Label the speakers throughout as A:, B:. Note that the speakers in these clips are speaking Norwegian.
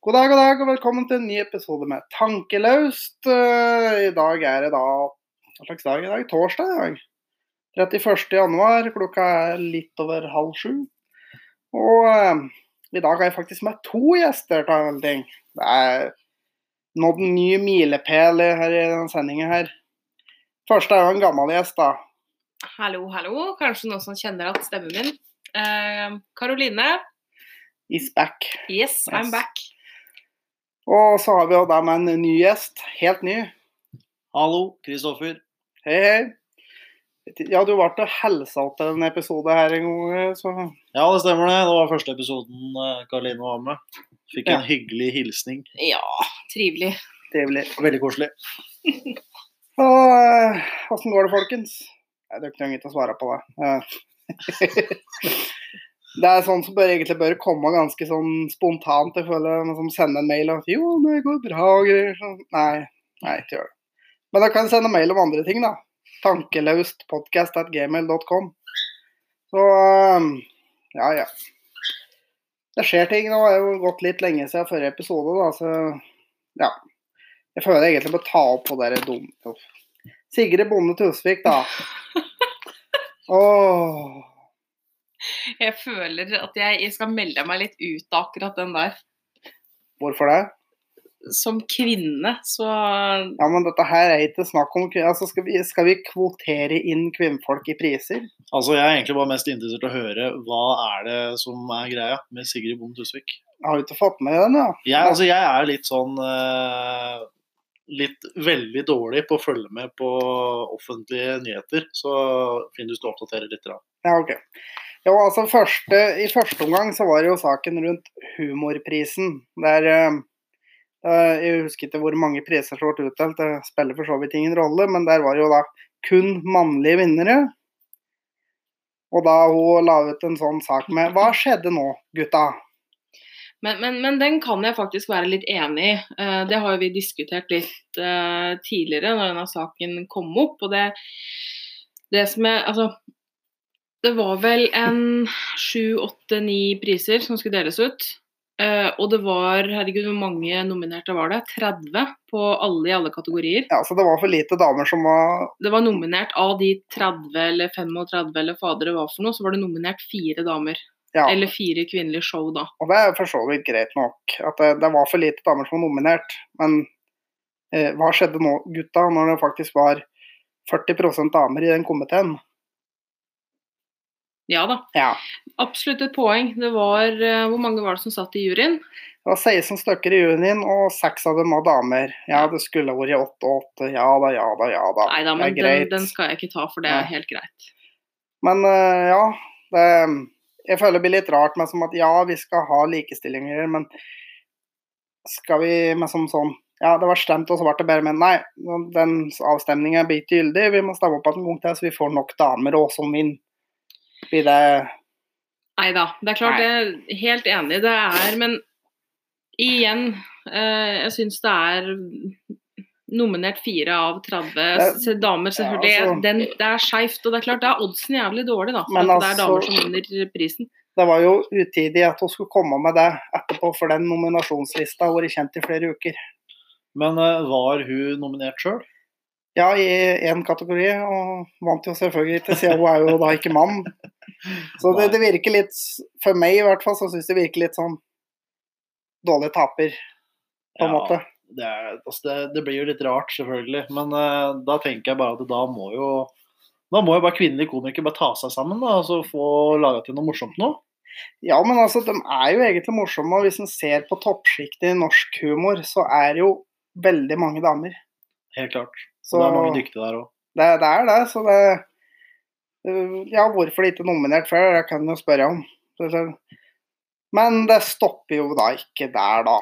A: God dag, god dag, og velkommen til en ny episode med Tankelaust. Eh, I dag er det da Hva slags dag er i dag? Torsdag i dag. 31. januar. Klokka er litt over halv sju. Og eh, i dag har jeg faktisk med to gjester til en ting. Det er nådd en ny milepæl her i denne sendingen her. Første er jo en gammel gjest, da.
B: Hallo, hallo. Kanskje noen som kjenner at stemmen min. Eh, Karoline.
A: Is back.
B: Yes, I'm
A: Yes.
B: back.
A: Og så har vi jo da med en ny gjest. Helt ny.
C: Hallo, Kristoffer.
A: Hei, hei. Ja, du ble helsa til en episode her en gang, så
C: Ja, det stemmer det. Det var første episoden eh, Karoline var med. Fikk
A: Ja.
C: en hyggelig hilsning.
B: Ja, trivelig.
A: trivelig.
C: Veldig koselig.
A: Eh, åssen går det, folkens? Dere trenger ikke å svare på det. Det er sånn som bør, egentlig bør komme ganske sånn spontant. Jeg føler noen som sender en mail og 'Jo, det går bra' og greier. Sånn. Nei, nei, ikke gjør det. Men da kan sende mail om andre ting, da. Tankelaustpodkast.gmail.com. Så eh, ja, ja. Det skjer ting. Nå har jo gått litt lenge siden forrige episode, da, så ja. Jeg føler jeg egentlig bør ta opp på det dum... Uff. Sigrid Bonde Tusvik, da. Åh.
B: Jeg føler at jeg skal melde meg litt ut av akkurat den der.
A: Hvorfor det?
B: Som kvinne, så
A: Ja, men dette her er ikke snakk om altså skal, vi, skal vi kvotere inn kvinnfolk i priser?
C: Altså, Jeg er egentlig bare mest interessert i å høre hva er det som er greia med Sigrid Bonde Tusvik.
A: Har du ikke fått med den, ja?
C: Jeg, altså, jeg er litt sånn uh, Litt veldig dårlig på å følge med på offentlige nyheter. Så finn hvis du oppdaterer litt. Da.
A: Ja, ok. Jo, altså første, I første omgang så var det jo saken rundt humorprisen. Der eh, Jeg husker ikke hvor mange priser som ble utdelt, det spiller for så vidt ingen rolle, men der var det jo da kun mannlige vinnere. Og da hun la ut en sånn sak med Hva skjedde nå, gutta?
B: men, men, men den kan jeg faktisk være litt enig i. Eh, det har jo vi diskutert litt eh, tidligere når denne saken kom opp. Og det, det som jeg Altså, det var vel en sju, åtte, ni priser som skulle deles ut. Uh, og det var Herregud, hvor mange nominerte var det? 30 på alle i alle kategorier.
A: Ja, så det var for lite damer som var
B: Det var nominert av de 30 eller 35 eller fader det var for noe, så var det nominert fire damer.
A: Ja,
B: Eller fire kvinnelige show, da.
A: og det er for så vidt greit nok. At det, det var for lite damer som var nominert. Men uh, hva skjedde nå, gutta, når det faktisk var 40% damer i den komiteen?
B: Ja da.
A: Ja.
B: Absolutt et poeng. Det var eh, Hvor mange var det som satt i juryen?
A: Det var 16 stykker i juryen, og seks av dem var damer. Ja, det skulle vært åtte og åtte. Ja da, ja da, ja da.
B: Nei da, men
A: er
B: den, den skal jeg ikke ta, for det er
A: Nei.
B: helt greit.
A: Men eh, ja, det, jeg føler det blir litt rart med som at ja, vi skal ha likestillinger, men skal vi med som sånn Ja, det var stemt, og så ble det bare men nei, den avstemningen blir ikke gyldig. Vi må stemme opp igjen en gang til, så vi får nok damer òg som vinner. Blir det
B: Nei da. Det er klart, jeg er helt enig. Det er Men igjen, eh, jeg syns det er nominert fire av 30 damer, selvfølgelig.
A: ja, altså-
B: den, det er skeivt, og det er klart, det er oddsen jævlig dårlig, da. For
A: Men
B: altså, det er damer
A: altså-
B: som vinner prisen.
A: Det var jo utidig at hun skulle komme med det etterpå, for den nominasjonslista har vært kjent i flere uker.
C: Men eh, var hun nominert sjøl?
A: Ja, i én kategori, og vant jo selvfølgelig siden hun er jo da ikke mann. Så det, det virker litt, for meg i hvert fall, så syns det virker litt sånn dårlig taper, på en måte.
C: Det, er, altså det, det blir jo litt rart, selvfølgelig. Men uh, da tenker jeg bare at da må jo da må jo bare kvinnelige komikere bare ta seg sammen da, og så få laga til noe morsomt nå.
A: Ja, men altså, de er jo egentlig morsomme, og hvis en ser på toppsjiktet i norsk humor, så er det jo veldig mange damer.
C: Helt klart.
A: Så
C: det er mange dyktige der òg.
A: det, det er det, så det øh, Ja, hvorfor det ikke er nominert før, det kan du spørre om. Så- så- Men det stopper jo da ikke der, da.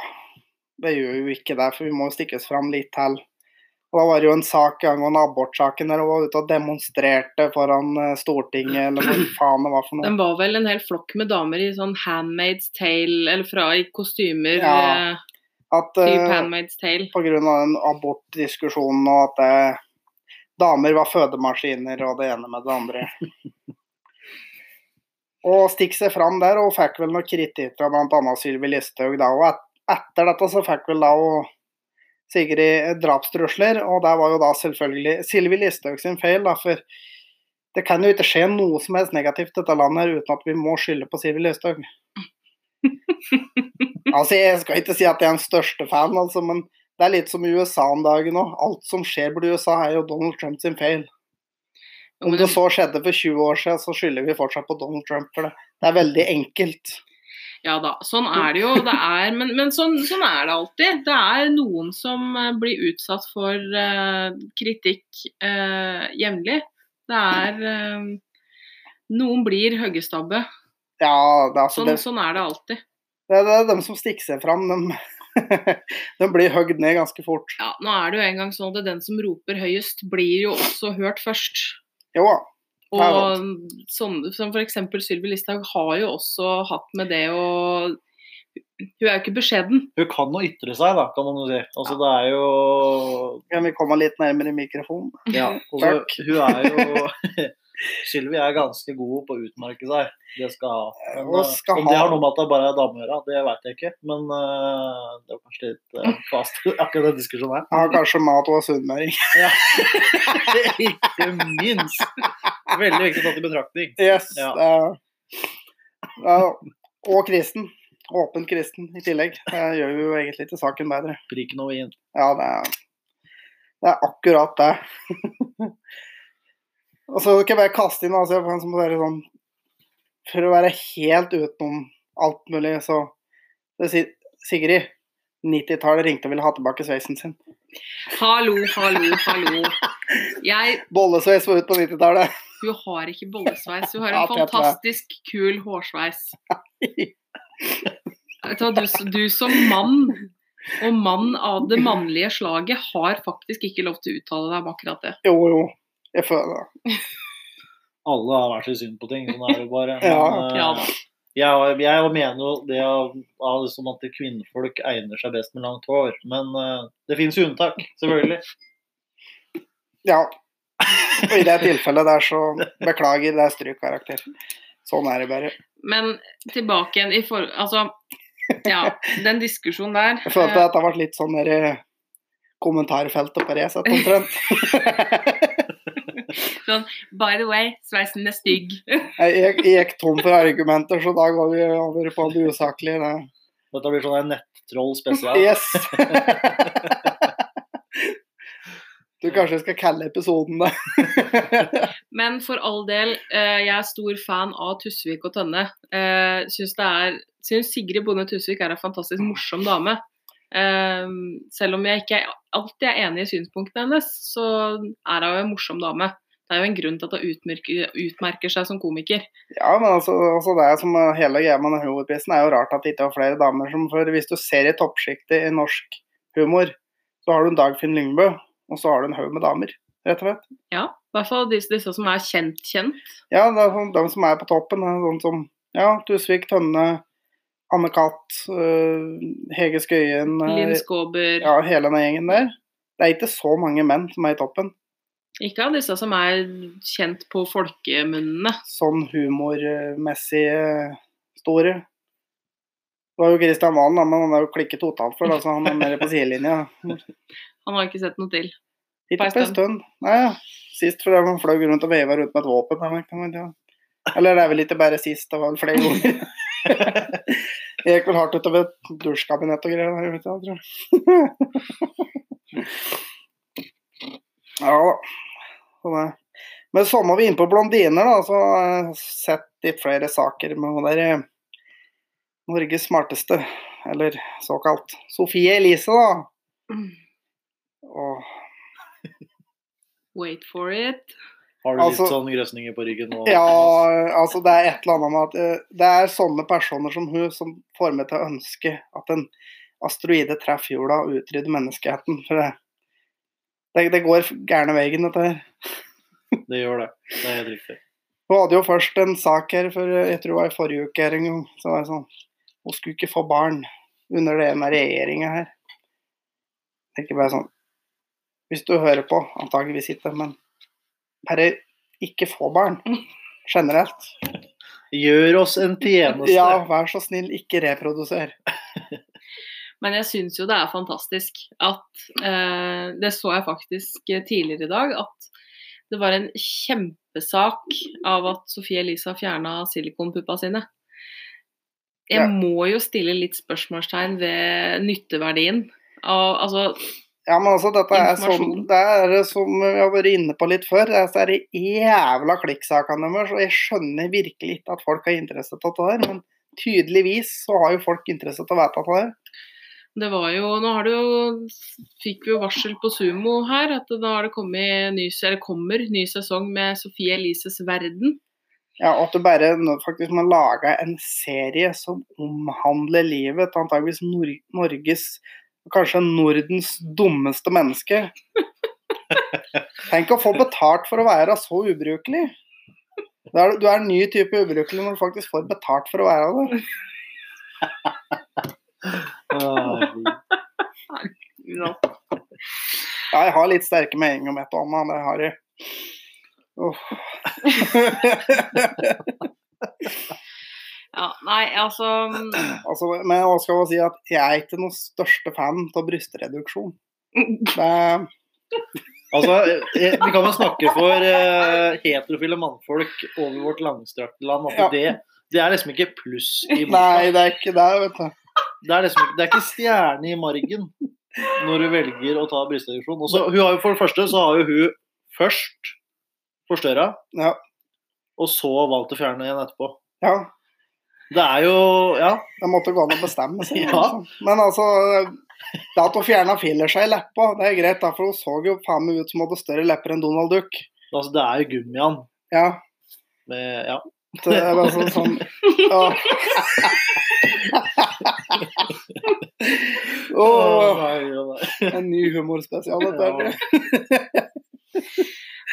A: Det gjør jo ikke det, for vi må jo stikkes fram litt til. Og da var det jo en sak angående abortsaken der hun var ute og demonstrerte foran eh, Stortinget, eller hva faen det var for noe.
B: Den var vel en hel flokk med damer i sånn Handmaid's Tale, eller fra i kostymer.
A: Ja,
B: eh,
A: At eh,
B: Tale.
A: på grunn av den abortdiskusjonen og at uh, damer var fødemaskiner og det ene med det andre. Og stikk seg fram der, og fikk vel noe kritikk fra bl.a. Sylvi Listhaug da, og et, etter dette så fikk vel da og Sigrid drapstrusler, og det var jo da selvfølgelig Sylvi Listhaug sin feil, da, for det kan jo ikke skje noe som helst negativt i dette landet her uten at vi må skylde på Sylvi Listhaug. altså, jeg skal ikke si at jeg er den største fan, altså, men det er litt som i USA om dagen òg. Alt som skjer borti USA, er jo Donald Trump sin feil. Om det så skjedde for 20 år siden, så skylder vi fortsatt på Donald Trump for det. Det er veldig enkelt.
B: Ja da, sånn er det jo. Det er, men men sånn, sånn er det alltid. Det er noen som eh, blir utsatt for uh, kritikk uh, jevnlig. Det er uh, Noen blir hoggestabbe.
A: Ja, det, altså,
B: Sånn,
A: det,
B: sånn er det alltid.
A: Det, det er dem som stikker seg fram. De, de blir høgd ned ganske fort.
B: Ja, nå er det jo engang sånn at den som roper høyest, blir jo også hørt først.
A: Jo da.
B: Og sånn, som f.eks. Sylvi Listhaug har jo også hatt med det å Hun er jo ikke beskjeden.
C: Hun kan jo ytre seg, da, kan man jo si. Altså, det er jo
A: Kan vi komme litt nærmere mikrofonen?
C: Ja, Takk. hun er jo Sylvi er ganske god på å utmerke seg. Det skal ha. Men, eh,
A: skal
C: om det har noe med at det bare er dame å gjøre, det vet jeg ikke. Men uh, det var kanskje litt uh, fast akkurat den diskusjonen her.
A: Ja, kanskje mat og sunnmøring.
C: Ja. ikke minst. Veldig viktig tatt i betraktning.
A: Yes.
C: Ja.
A: Uh, Og kristen. Åpent kristen i tillegg. Det gjør jo egentlig ikke saken bedre.
C: Prikken over i-en.
A: Ja, det er, det er akkurat det. Og så kan jeg bare kaste inn altså, sånn, For å være helt utenom alt mulig, så det sier Sigrid 90-tallet ringte og ville ha tilbake sveisen sin.
B: Hallo, hallo, hallo. Jeg,
A: Bollesveis var ut på 90-tallet.
B: hun har ikke bollesveis, hun har en fantastisk kul hårsveis. Du, du som mann, og mann av det mannlige slaget, har faktisk ikke lov til å uttale deg om akkurat det.
A: Jo, jo. Jeg føler det.
C: Alle har vært sitt syn på ting. Sånn er det bare. Men,
B: Ja
C: eh,
B: da.
C: jeg, jeg mener jo det av, av liksom at kvinnfolk egner seg best med langt hår. Men uh, det finnes jo unntak, selvfølgelig.
A: Ja. Og i det tilfellet der så beklager, det er strykkarakter. Sånn er det bare.
B: Men tilbake igjen i for... Altså, ja, den diskusjonen der
A: Jeg følte
B: eh,
A: at det har vært litt sånn der eh, kommentarfeltet på Resett omtrent.
B: sånn, By the way, sveisen er stygg.
A: Jeg gikk, tom for argumenter, så da går vi over på det usaklige. Det.
C: Dette blir sånn en nettroll spesial.
A: Yes! Du kanskje skal kalle episoden det.
B: Men for all del, eh, jeg er stor fan av Tusvik og Tønne. Eh, syns, er, syns Sigrid Bonde Tusvik er en fantastisk morsom dame. Eh, selv om jeg ikke alltid er enig i synspunktene hennes, så er hun jo en morsom dame. Det er jo en grunn til at hun utmerker, utmerker seg som komiker.
A: Ja, men altså, altså det er som hele greia med humorprisen er jo rart at det ikke var flere damer som For hvis du ser i toppsjiktet i norsk humor, så har du en Dagfinn Lyngbø, og så har du en haug med damer, rett og slett.
B: Ja, i hvert fall disse, disse som er kjent-kjent.
A: Ja, det er sånn, de som er på toppen, er sånn som ja, Tusvik, Tønne, Anne Katt, øh, Hege Skøyen øh,
B: Linn Skåber.
A: Ja, hele den gjengen der. Det er ikke så mange menn som er i toppen.
B: Ikke av disse som er kjent på folkemunnene.
A: Sånn humormessig øh, store. Det var jo Kristian Valen, men han er jo klikket totalt for det, så han er mer på sidelinja.
B: Han har ikke sett noe til.
A: Ikke
B: På en
A: stund. Nei, ja. Sist fordi han fløy rundt og veiva rundt med et våpen. Eller det er vel ikke bare sist, det var vel flere ganger. Jeg gikk vel hardt utover et dusjkabinett og greier. Vet ikke, tror jeg. Ja da. Men må vi inn på blondiner, da. Så har jeg sett litt flere saker med hun der eh, Norges smarteste, eller såkalt Sofie Elise, da. Og
B: Wait for it.
C: Har du
A: Altså-
C: litt sånn grøsninger på ryggen Og,
A: Ja, altså det er et eller annet med at uh, det er sånne personer som hun som får meg til å ønske at en asteroide treffer jorda og utrydder menneskeheten. For det, det, det går gærne veien, dette her.
C: Det gjør det. Det er helt riktig.
A: Hun hadde jo først en sak her, for jeg tror det var i forrige uke her en gang. Så var det sånn Hun skulle ikke få barn under denne regjeringa her. Det er ikke bare sånn Hvis du hører på, antageligvis ikke, men bare ikke få barn. Generelt.
C: Gjør oss en tjeneste.
A: Ja, vær så snill, ikke reproduser.
B: Men jeg syns jo det er fantastisk at eh, Det så jeg faktisk tidligere i dag, at det var en kjempesak av at Sofie Elise har fjerna silikonpuppa sine. Jeg
A: Ja.
B: må jo stille litt spørsmålstegn ved nytteverdien av Altså,
A: Ja, men altså, dette er sånn Det er som vi har vært inne på litt før, det er er jævla klikksakene deres, og jeg skjønner virkelig ikke at folk har interesse av dette her, men tydeligvis så har jo folk interesse av å vite dette her.
B: det var jo Nå har det jo Fikk vi jo varsel på Sumo her at da har det kommet ny, eller kommer ny sesong med Sofie Elises verden.
A: Ja, og at du bare faktisk må lage en serie som omhandler livet til antageligvis Nor Norges Kanskje Nordens dummeste menneske. Tenk å få betalt for å være så ubrukelig. Du er, du er en ny type ubrukelig når du faktisk får betalt for å være det.
B: Ja.
A: Jeg har litt sterke meninger om et og annet, det har jeg. Uff.
B: Ja, nei, altså
A: altså, men hva skal man si at jeg er ikke noen største fan av brystreduksjon. Det
C: Altså, eh, vi kan jo snakke for uh, heterofile mannfolk over vårt langstrakte land
A: Ja.
C: det, det er liksom ikke pluss i boka.
A: Nei, det er ikke det, vet du.
C: Det er liksom ikke, det er ikke stjerne i margen når du velger å ta brystreduksjon. Også, hun har jo for det første så har jo hun først forstørra,
A: Ja.
C: og så valgt å fjerne igjen etterpå.
A: ja.
C: Det er jo Ja.
A: Det måtte gå an å bestemme seg.
C: Ja.
A: liksom. Men altså Det at hun fjerna fillersa i leppa, det er greit, da, for hun så jo faen meg ut som hun hadde større lepper enn Donald Duck.
C: Altså, det er jo gummian.
A: Ja.
C: Det, ja.
A: Det er bare sånn, sånn
C: ja, nei.
A: en ny humorspesial. dette.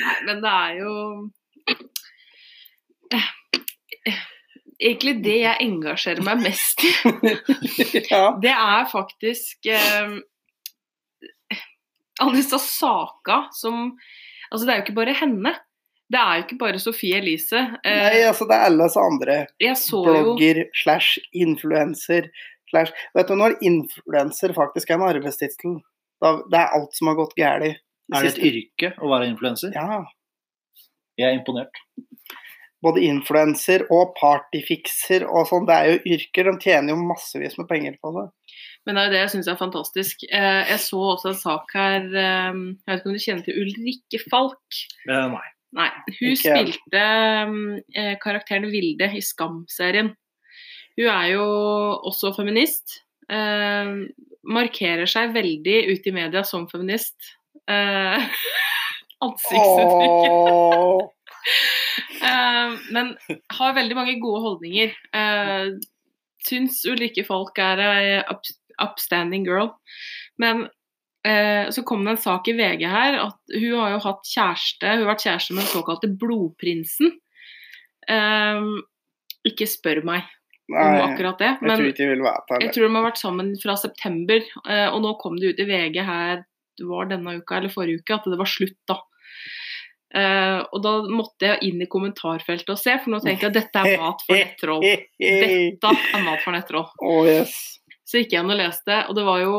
B: Nei, men det er jo Egentlig det jeg engasjerer meg mest i,
A: Ja.
B: det er faktisk eh, alle disse saka som Altså, det er jo ikke bare henne. Det er jo ikke bare Sofie Elise. Eh,
A: Nei, altså, det er alle oss andre.
B: jeg så jo
A: Blogger slash influenser slash Vet du når influenser faktisk er en arbeidstittel? Det er alt som har gått galt.
C: Er det et yrke å være influenser?
A: Ja.
C: Jeg er imponert.
A: Både influenser og partyfikser og sånn. Det er jo yrker. De tjener jo massevis med penger på det.
B: Men det er jo det jeg syns er fantastisk. Eh, jeg så også en sak her eh, Jeg vet ikke om du kjenner til Ulrikke Falk?
C: Eh, nei.
B: Nei. Hun
A: Ikke
B: spilte karakteren Vilde i Skam-serien. Hun er jo også feminist. Eh, markerer seg veldig ute i media som feminist. Eh, ansiktsuttrykket. Eh, men har veldig mange gode holdninger. Uh, syns ulike folk er ei up, upstanding girl. Men eh, så kom det en sak i VG her at hun har jo hatt kjæreste Hun har vært kjæreste med den såkalte blodprinsen. Eh, ikke spør meg om akkurat det.
A: jeg tror
B: Men
A: ikke vil være
B: jeg tror de har vært sammen fra september, og nå kom det ut i VG her det var denne uka eller forrige uke at det var slutt, da. Eh, og da måtte jeg inn i kommentarfeltet og se, for nå tenker jeg at dette er mat for nettroll. Dette er mat for nettroll.
A: Oh, yes.
B: Så gikk jeg inn og leste, og det var jo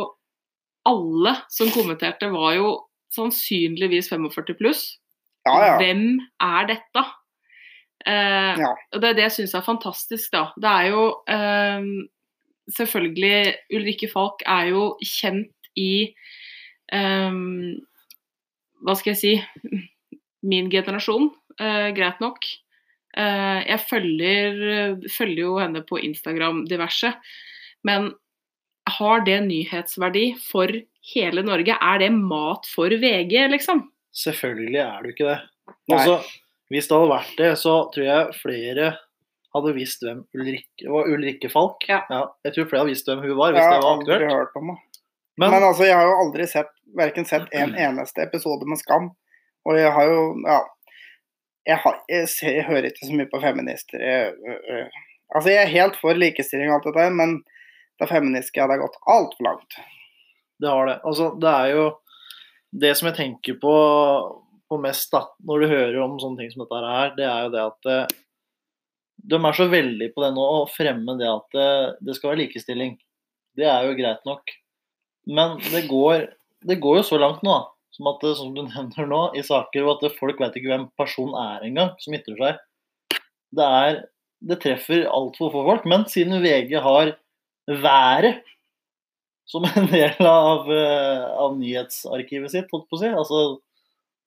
B: Alle som kommenterte, var jo sannsynligvis 45 pluss.
A: Ja, ja.
B: Hvem er dette? Uh,
A: Ja.
B: Og det er det jeg syns er fantastisk, da. Det er jo uh, Selvfølgelig Ulrikke Falk er jo kjent i um, Hva skal jeg si Min generasjon, eh, greit nok. Eh, jeg følger, følger jo henne på Instagram diverse. Men har det nyhetsverdi for hele Norge? Er det mat for VG, liksom?
C: Selvfølgelig er det ikke det.
A: Nei.
C: Altså, hvis det hadde vært det, så tror jeg flere hadde visst hvem Ulrikke var. Ulrikke Falk.
B: Ja.
C: jeg tror flere hadde visst hvem hun var, hvis
A: Jeg
C: det
A: har aldri hørt om det.
C: Men,
A: Men altså, jeg har jo aldri sett verken sett en eneste episode med Skam. Og jeg har jo Ja. Jeg, har, jeg, ser, jeg hører ikke så mye på feminister. Jeg, øh, øh. altså, jeg er helt for likestilling og alt dette, men det feministiske hadde gått altfor langt.
C: det har det. Altså, det er jo Det som jeg tenker på, på mest da, når du hører om sånne ting som dette her, det er jo det at eh, de er så veldig på det nå å fremme det at det skal være likestilling. Det er jo greit nok. Men det går, det går jo så langt nå, da. Som at, som du nevner nå, i saker hvor at folk vet ikke hvem personen er engang, som ytrer seg. Det er Det treffer altfor få folk. Men siden VG har været som en del av, eh, av nyhetsarkivet sitt, holdt på å si, altså,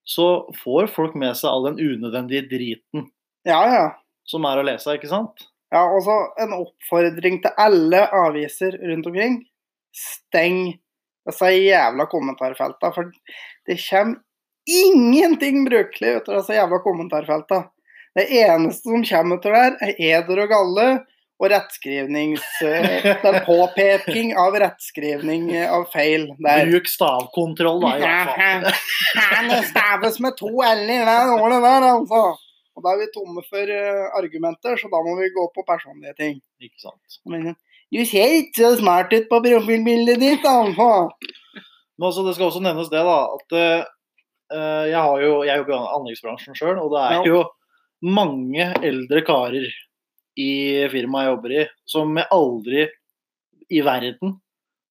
C: så får folk med seg all den unødvendige driten
A: Ja, ja.
C: som er å lese, ikke sant?
A: Ja, altså, en oppfordring til alle aviser rundt omkring. Steng disse jævla kommentarfelta, for det kommer ingenting brukelig ut av disse jævla kommentarfelta. Det eneste som kommer av der, er eder og galle og rettskrivnings... Den Det er påpeking av rettskrivning eh, av feil der.
C: Bruk stavkontroll, da, i hvert fall.
A: Det staves med to l-er, det ordet der, altså. Og da er vi tomme for eh, argumenter, så da må vi gå på personlige ting.
C: Ikke sant.
A: Du ser ikke så smart ut på profilbildet ditt, altså.
C: Men altså, det skal også nevnes det, da, at uh, jeg, har jo, jeg jobber i anleggsbransjen sjøl, og det er
A: Ja.
C: jo mange eldre karer i firmaet jeg jobber i, som jeg aldri i verden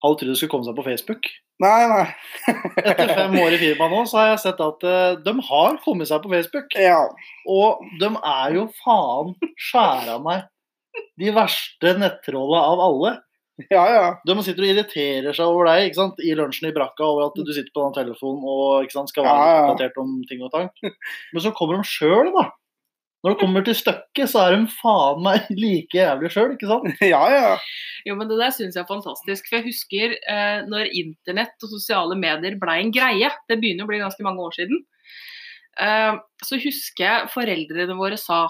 C: hadde trodd skulle komme seg på Facebook.
A: Nei, nei.
C: Etter fem år i firmaet nå, så har jeg sett at uh, de har kommet seg på Facebook.
A: Ja.
C: Og de er jo faen skjæra meg de verste nettrolla av alle.
A: Ja, ja.
C: De sitter og irriterer seg over deg ikke sant? i lunsjen i brakka over at du sitter på den telefonen og ikke sant, skal være
A: Ja, ja.
C: oppdatert om ting og tank. Men så kommer de sjøl, da. Når det kommer til stykket, så er de faen meg like jævlig sjøl, ikke sant?
A: Ja, ja.
B: Jo, men Det der syns jeg er fantastisk. For jeg husker eh, når internett og sosiale medier ble en greie. Det begynner å bli ganske mange år siden. Eh, så husker jeg foreldrene våre sa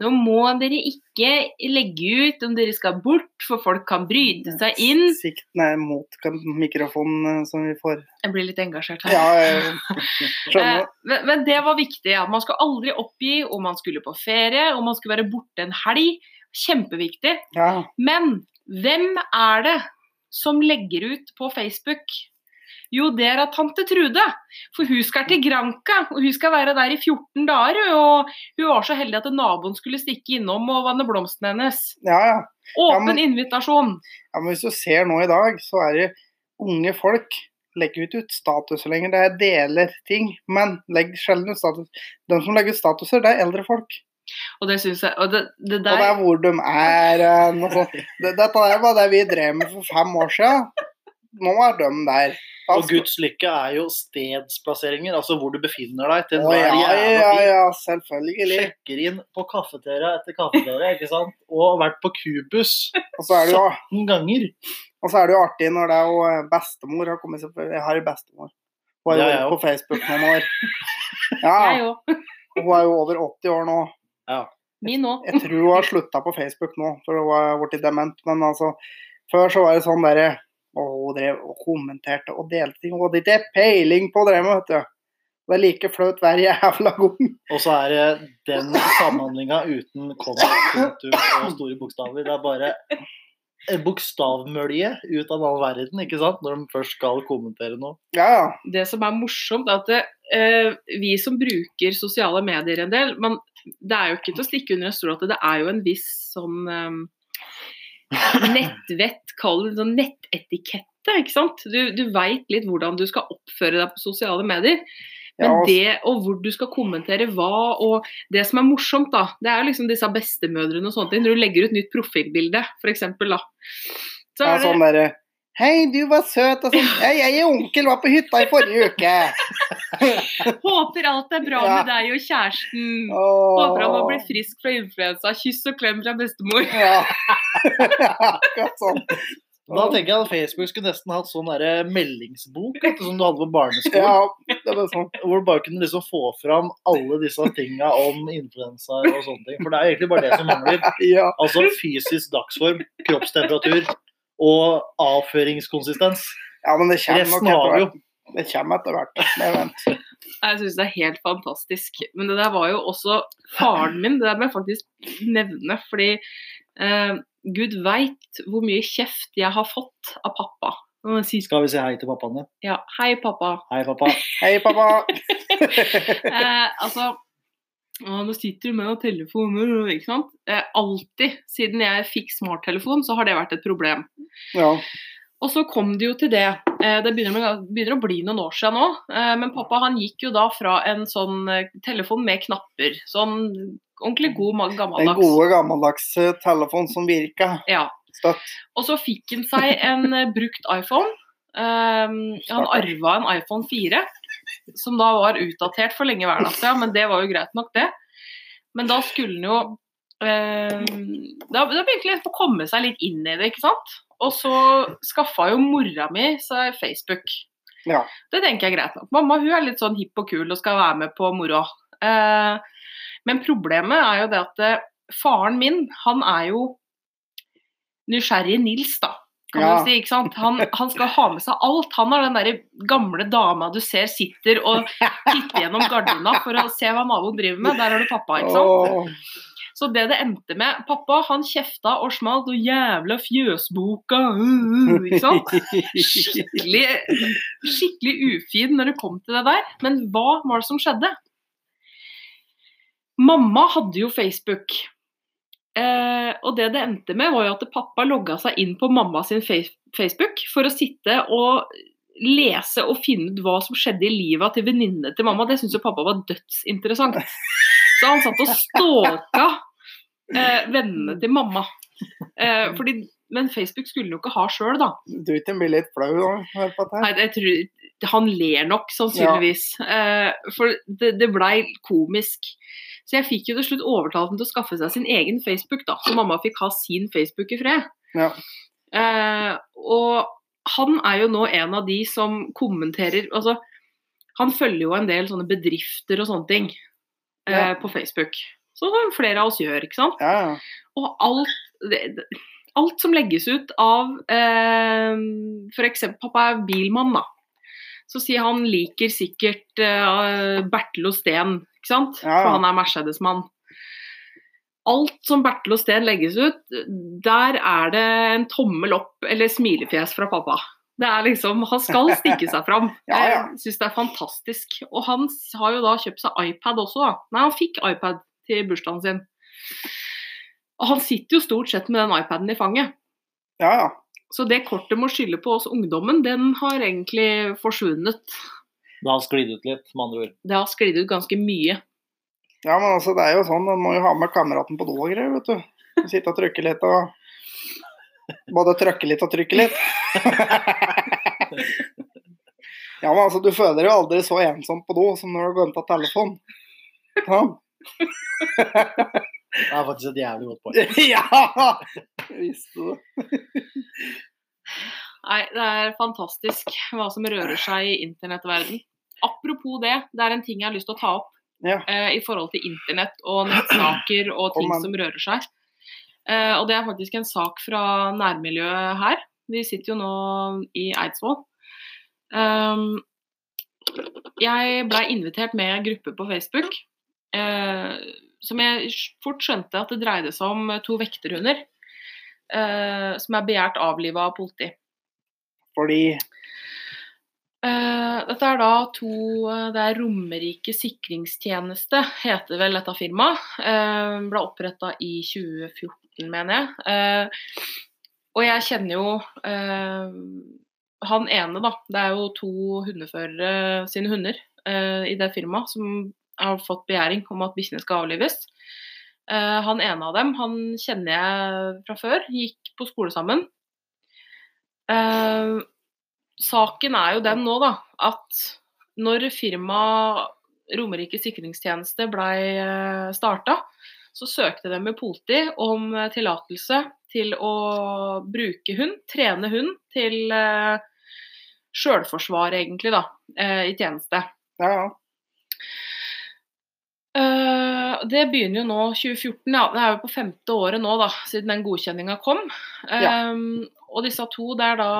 B: nå må dere ikke legge ut om dere skal bort, for folk kan bryte seg inn.
A: Sikten er mot mikrofonen eh, som vi får.
B: Jeg blir litt engasjert her.
A: Ja, skjønner.
B: Eh, men, men det var viktig. at Man skulle aldri oppgi om man skulle på ferie, om man skulle være borte en helg. Kjempeviktig.
A: Ja.
B: Men hvem er det som legger ut på Facebook? Jo, det er av tante Trude. For hun skal til Granca, og hun skal være der i 14 dager. Og hun var så heldig at naboen skulle stikke innom og vanne blomstene hennes.
A: ja, ja.
B: Åpen
A: men-
B: invitasjon.
A: Ja, men hvis du ser nå i dag, så er det unge folk legger ikke ut statuser lenger. Det er deler ting, men legg sjelden ut status. De som legger ut statuser, det er eldre folk.
B: Og det syns jeg Og det, det
A: Og det er hvor de er. eh. Det, dette var det vi drev med for fem år siden. Nå er de der.
C: Og Guds lykke er jo stedsplasseringer, altså hvor du befinner deg til
A: Å, ja, ja, ja, selvfølgelig.
C: Sjekker inn på kafeteria etter kafeteria, ikke sant? Og vært på Kubus
A: Og så er det jo,
C: 17 ganger.
A: og så er det jo artig når det er jo eh, bestemor har kommet seg på Jeg har en bestemor. Hun har jo vært på Facebook noen år. Ja, hun er jo over 80 år nå.
B: Min òg.
A: Jeg tror hun har slutta på Facebook nå, for hun har blitt dement. Men altså, før så var det sånn derre Å, hun drev og kommenterte og delte ting. Hun hadde ikke peiling på det, vet du. Det er like flaut hver jævla gang.
C: Og så er det den samhandlinga uten komma, punktum og store bokstaver. Det er bare en bokstavmølje ut av all verden, ikke sant? Når de først skal kommentere noe.
A: Ja, ja.
B: det som er morsomt, er at det, eh, vi som bruker sosiale medier en del, men det er jo ikke til å stikke under en stol at det er jo en viss sånn eh, nettvett, kall det sånn nettetikette, ikke sant. Du, du veit litt hvordan du skal oppføre deg på sosiale medier. Men det, og hvor du skal kommentere hva, og det som er morsomt, da, det er liksom disse bestemødrene og sånne ting. Når du legger ut nytt profilbilde, f.eks., da. Så
A: ja
B: er det,
A: sånn derre Hei, du var søt. Og sånn. Hei, jeg og onkel var på hytta i forrige uke.
B: Håper alt er bra
A: Ja.
B: med deg og kjæresten.
A: Åh.
B: Håper han må bli frisk fra influensa. Kyss og klem fra bestemor.
A: Ja. Akkurat sånn.
C: Da tenker jeg at Facebook skulle nesten hatt sånn der meldingsbok vet som du hadde på barneskolen.
A: Ja, det er sånn.
C: Hvor du bare kunne liksom få fram alle disse tinga om influensa og sånne ting. For det er egentlig bare det som mangler.
A: Ja.
C: Altså fysisk dagsform, kroppstemperatur og avføringskonsistens.
A: ja, men det kommer
C: Resten har
A: etter
C: vi jo.
A: hvert. Det kommer etter hvert. Er.
B: Jeg syns det er helt fantastisk. Men det der var jo også faren min. Det der må jeg faktisk nevne. Fordi eh, Gud veit hvor mye kjeft jeg har fått av pappa. Si,
C: Skal vi si hei til pappaene?
B: ja, hei, pappa.
C: Hei, pappa.
A: Hei, pappa.
B: Eh, altså å, nå sitter du med noen telefoner, ikke sant. Eh, alltid siden jeg fikk smarttelefon, så har det vært et problem.
A: Ja.
B: Og så kom det jo til det. Eh, det begynner, med, begynner å bli noen år siden nå. Eh, men pappa han gikk jo da fra en sånn telefon med knapper. Sånn ordentlig god gammeldags.
A: Den gode, gammeldagse telefon som virka
B: Ja.
A: støtt.
B: Og så fikk han seg en brukt iPhone. Han arva en iPhone 4, som da var utdatert for lenge hverdags, ja, men det var jo greit nok, det. Men da skulle en jo eh, Da, da begynte liksom å komme seg litt inn i det, ikke sant. Og så skaffa jo mora mi seg Facebook.
A: Ja.
B: Det tenker jeg er greit nok. Mamma hun er litt sånn hipp og kul og skal være med på moroa. Eh, men problemet er jo det at eh, faren min, han er jo nysgjerrig Nils, da. Kan
A: Ja.
B: du si, ikke sant? Han, han skal ha med seg alt. Han er den der gamle dama du ser sitter og titter gjennom gardina for å se hva naboen driver med. Der har du pappa, ikke sant.
A: Oh.
B: Så det det endte med Pappa han kjefta og smalt og jævla fjøsboka, uh, uh, ikke sant. Skikkelig, skikkelig ufin når det kom til det der. Men hva var det som skjedde? Mamma hadde jo Facebook. Eh, og det det endte med, var jo at pappa logga seg inn på mamma sin Facebook for å sitte og lese og finne ut hva som skjedde i livet til venninnene til mamma. Det syntes jo pappa var dødsinteressant. Så han satt og stalka eh, vennene til mamma. Eh, fordi, men Facebook skulle han jo ikke ha sjøl, da.
A: Du ikke blir litt flau da?
B: Nei, jeg tror, han ler nok, sannsynligvis. Eh, for det, det blei komisk. Så jeg fikk jo til slutt overtalt ham til å skaffe seg sin egen Facebook, da. Så mamma fikk ha sin Facebook i fred.
A: Ja.
B: Uh, og han er jo nå en av de som kommenterer Altså, han følger jo en del sånne bedrifter og sånne ting eh,
A: Ja.
B: på Facebook. Sånn som flere av oss gjør, ikke sant.
A: Ja, ja.
B: Og alt, det, det- alt som legges ut av eh, f.eks. pappa er bilmann, da. Så sier han liker sikkert eh, Bertel Steen, ikke sant?
A: Ja.
B: For han er Mercedes-mann. Alt som Bertel Steen legges ut, der er det en tommel opp eller smilefjes fra pappa. Det er liksom, Han skal stikke seg fram.
A: Ja, ja.
B: Jeg syns det er fantastisk. Og han har jo da kjøpt seg iPad også. Nei, han fikk iPad til bursdagen sin. Og han sitter jo stort sett med den iPaden i fanget.
A: ja, ja.
B: Så det kortet må skylde på oss ungdommen, den har egentlig forsvunnet.
C: Det har sklidd ut litt, med andre ord.
B: Det har sklidd ut ganske mye.
A: Ja, men altså, det er jo sånn, man må jo ha med kameraten på do og greier, vet du. Sitte og trykke litt og Både trykke litt og trykke litt. ja, men altså, du føler jo aldri så ensom på do som når du går inn på telefon. Ja.
C: Det er faktisk et jævlig godt poeng.
A: ja! Visste det.
B: Nei, det er fantastisk hva som rører seg i internettverden. Apropos det, det er en ting jeg har lyst til å ta opp
A: Ja.
B: eh, i forhold til internett og nettsaker og ting
A: oh,
B: som rører seg. Eh, og det er faktisk en sak fra nærmiljøet her. Vi sitter jo nå i Eidsvoll. Um, jeg blei invitert med en gruppe på Facebook eh, som jeg fort skjønte at det dreide seg om to vekterhunder. eh, som er begjært avliva av politi.
A: Fordi
B: Eh, dette er da to eh, Det er Romerike sikringstjeneste, heter vel dette firmaet. Uh, ble oppretta i 2014, mener jeg. Eh, og jeg kjenner jo eh, han ene, da. Det er jo to hundeførere sine hunder eh, i det firmaet som har fått begjæring om at bikkjene skal avlives. Eh, han ene av dem han kjenner jeg fra før. Gikk på skole sammen. Eh, saken er jo den nå, da, at når firmaet Romerike sikringstjeneste blei starta, så søkte de med politi om eh, tillatelse til å bruke hund, trene hund, til uh, sjølforsvar, egentlig, da, eh, i tjeneste.
A: Ja, ja.
B: Eh, det begynner jo nå 2014, ja. Det er jo på femte året nå, da, siden den godkjenninga kom. Eh, Og disse to, det er da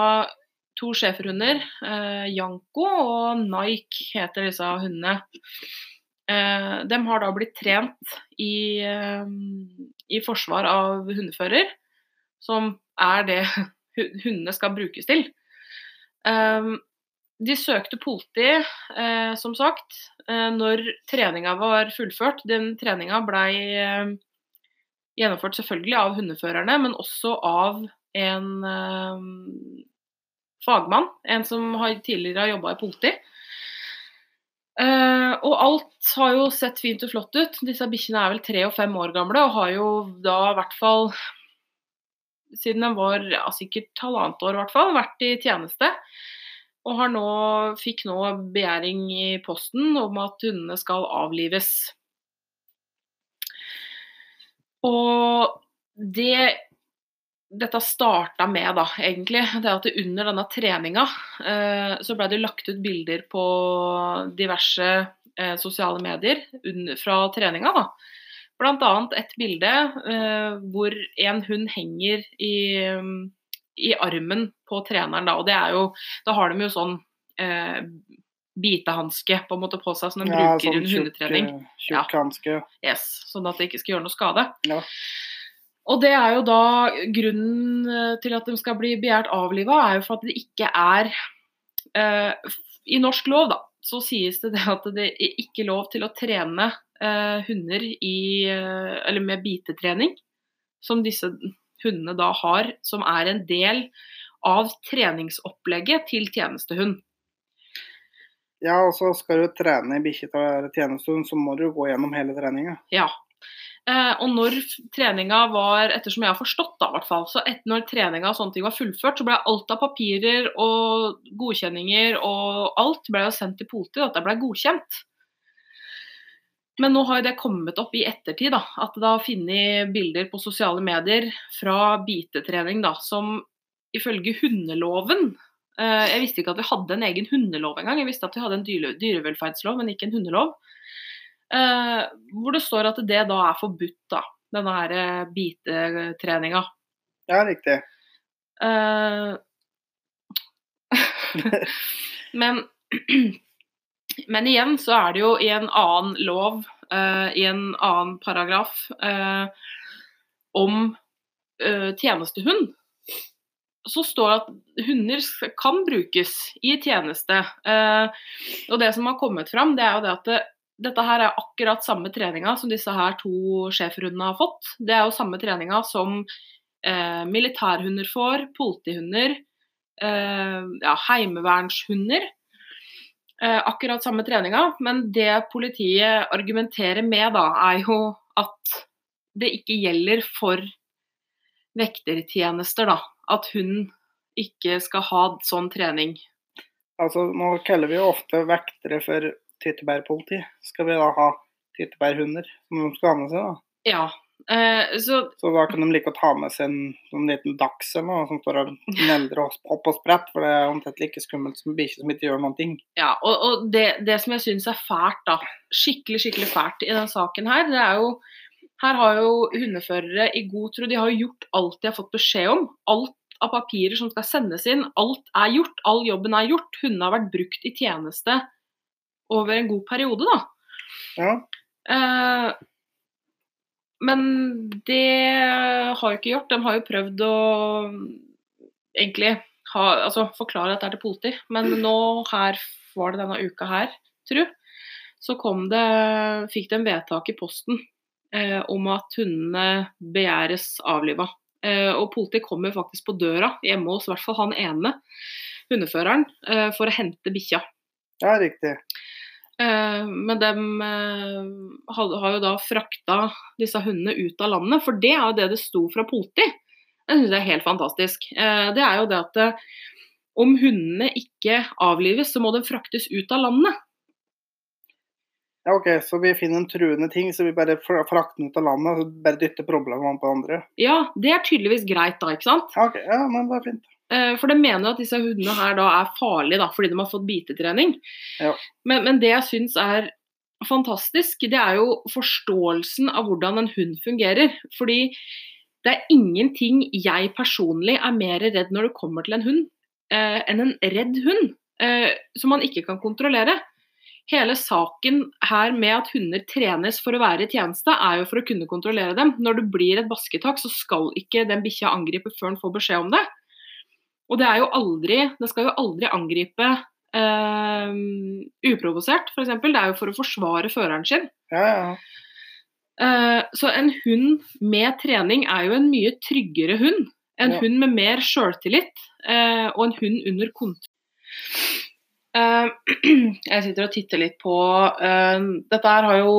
B: to schæferhunder. Uh, Janko og Nike heter disse hundene. Uh, de har da blitt trent i, eh, i forsvar av hundefører, som er det hundene skal brukes til. Eh, de søkte politi, eh, som sagt, eh, når treninga var fullført. Den treninga blei eh, gjennomført selvfølgelig av hundeførerne, men også av en eh, fagmann. En som har tidligere har jobba i politi. Eh, og alt har jo sett fint og flott ut. Disse bikkjene er vel tre og fem år gamle og har jo da i hvert fall siden de var ja, sikkert halvannet år, i hvert fall, vært i tjeneste. Og nå, fikk nå begjæring i posten om at hundene skal avlives. Og det dette starta med, da, egentlig, det at under denne treninga eh, så ble det lagt ut bilder på diverse eh, sosiale medier fra treninga. da. Blant annet et bilde eh, hvor en hund henger i, i, armen på treneren. Da, og det er jo, da har de jo sånn eh, bitehanske på en måte på seg som de ja, bruker sånn under hundetrening.
A: Tjukk hanske.
B: Ja. Yes, sånn at det ikke skal gjøre noe skade.
A: Ja.
B: Og det er jo da grunnen eh, til at de skal bli begjært avliva, er jo for at det ikke er eh, I norsk lov, da, så sies det, det at det er ikke lov til å trene eh, hunder i eh, Eller med bitetrening, som disse hundene da har, som er en del av treningsopplegget til tjenestehund.
A: Ja, og så skal du trene bikkje til å være tjenestehund, så må du gå gjennom hele treninga.
B: Ja, Eh, og når treninga var, ettersom jeg har forstått da, hvert fall, så etter når treninga og sånne ting var fullført, så ble alt av papirer og godkjenninger og alt ble jo sendt til politiet. At det ble godkjent. Men nå har det kommet opp i ettertid, da, at det har funnet bilder på sosiale medier fra bitetrening da, som ifølge hundeloven eh, Jeg visste ikke at vi hadde en egen hundelov engang. Jeg visste at vi hadde en dyrevelferdslov, men ikke en hundelov. Eh, hvor det står at det da er forbudt, da. Denne her eh, bitetreninga.
A: Ja, riktig.
B: Eh, men, men igjen så er det jo i en annen lov, uh, i en annen paragraf, uh, om uh, tjenestehund så står det at hunder kan brukes i tjeneste. og det som har kommet fram, det er jo det at det, dette her er akkurat samme treninga som disse her to schæferhundene har fått. Det er jo samme treninga som militærhunder får, politihunder, ja, heimevernshunder. Eh, akkurat samme treninga, men det politiet argumenterer med da, er jo at det ikke gjelder for vektertjenester, da. At hun ikke skal ha sånn trening.
A: Altså, Nå kaller vi jo ofte vektere for tyttebærpoliti. Skal vi da ha tyttebærhunder som de skal ha med seg? da?
B: Ja. Eh, så,
A: så, da kan de like å ta med seg en, en liten dachs eller noe som står og neldrer og hopp og sprett, for det er omtrent like skummelt som bikkje som ikke gjør noen ting.
B: Ja, og, og det, det, som jeg syns er fælt, da, skikkelig skikkelig fælt i denne saken her, det er jo her har jo hundeførere i god tro, de har gjort alt de har fått beskjed om. Alt av papirer som skal sendes inn, alt er gjort, all jobben er gjort. Hundene har vært brukt i tjeneste over en god periode, da.
A: Ja.
B: Eh, men det har jo ikke gjort. De har jo prøvd å egentlig ha, altså, forklare dette til politi, men nå her var det denne uka her, tru, så kom det, fikk de vedtak i posten eh, om at hundene begjæres avliva. Eh, og politiet kommer faktisk på døra hjemme hos i hvert fall han ene hundeføreren eh, for å hente bikkja.
A: Ja, riktig.
B: Eh, men de eh, har jo da frakta disse hundene ut av landet, for det er jo det det sto fra politi. Jeg syns det er helt fantastisk. Eh, det er jo det at om hundene ikke avlives, så må de fraktes ut av landet.
A: Ja, ok, Så vi finner en truende ting, så vi bare frakter den ut av landet og bare dytter problemene på andre?
B: Ja, det er tydeligvis greit da, ikke sant?
A: Ja, okay, ja men det er fint.
B: Eh, for de mener at disse hundene her da er farlige da, fordi de har fått bitetrening.
A: Ja.
B: Men, men, det jeg syns er fantastisk, det er jo forståelsen av hvordan en hund fungerer. Fordi det er ingenting jeg personlig er mer redd når det kommer til en hund, eh, enn en redd hund eh, som man ikke kan kontrollere. Hele saken her med at hunder trenes for å være i tjeneste, er jo for å kunne kontrollere dem. Når det blir et basketak, så skal ikke den bikkja angripe før den får beskjed om det. Og det er jo aldri Det skal jo aldri angripe uh, uprovosert, f.eks. Det er jo for å forsvare føreren sin.
A: Ja, ja.
B: Uh, så en hund med trening er jo en mye tryggere hund En
A: Ja.
B: hund med mer sjøltillit eh, og en hund under kontroll. Eh, jeg sitter og titter litt på eh, Dette her har jo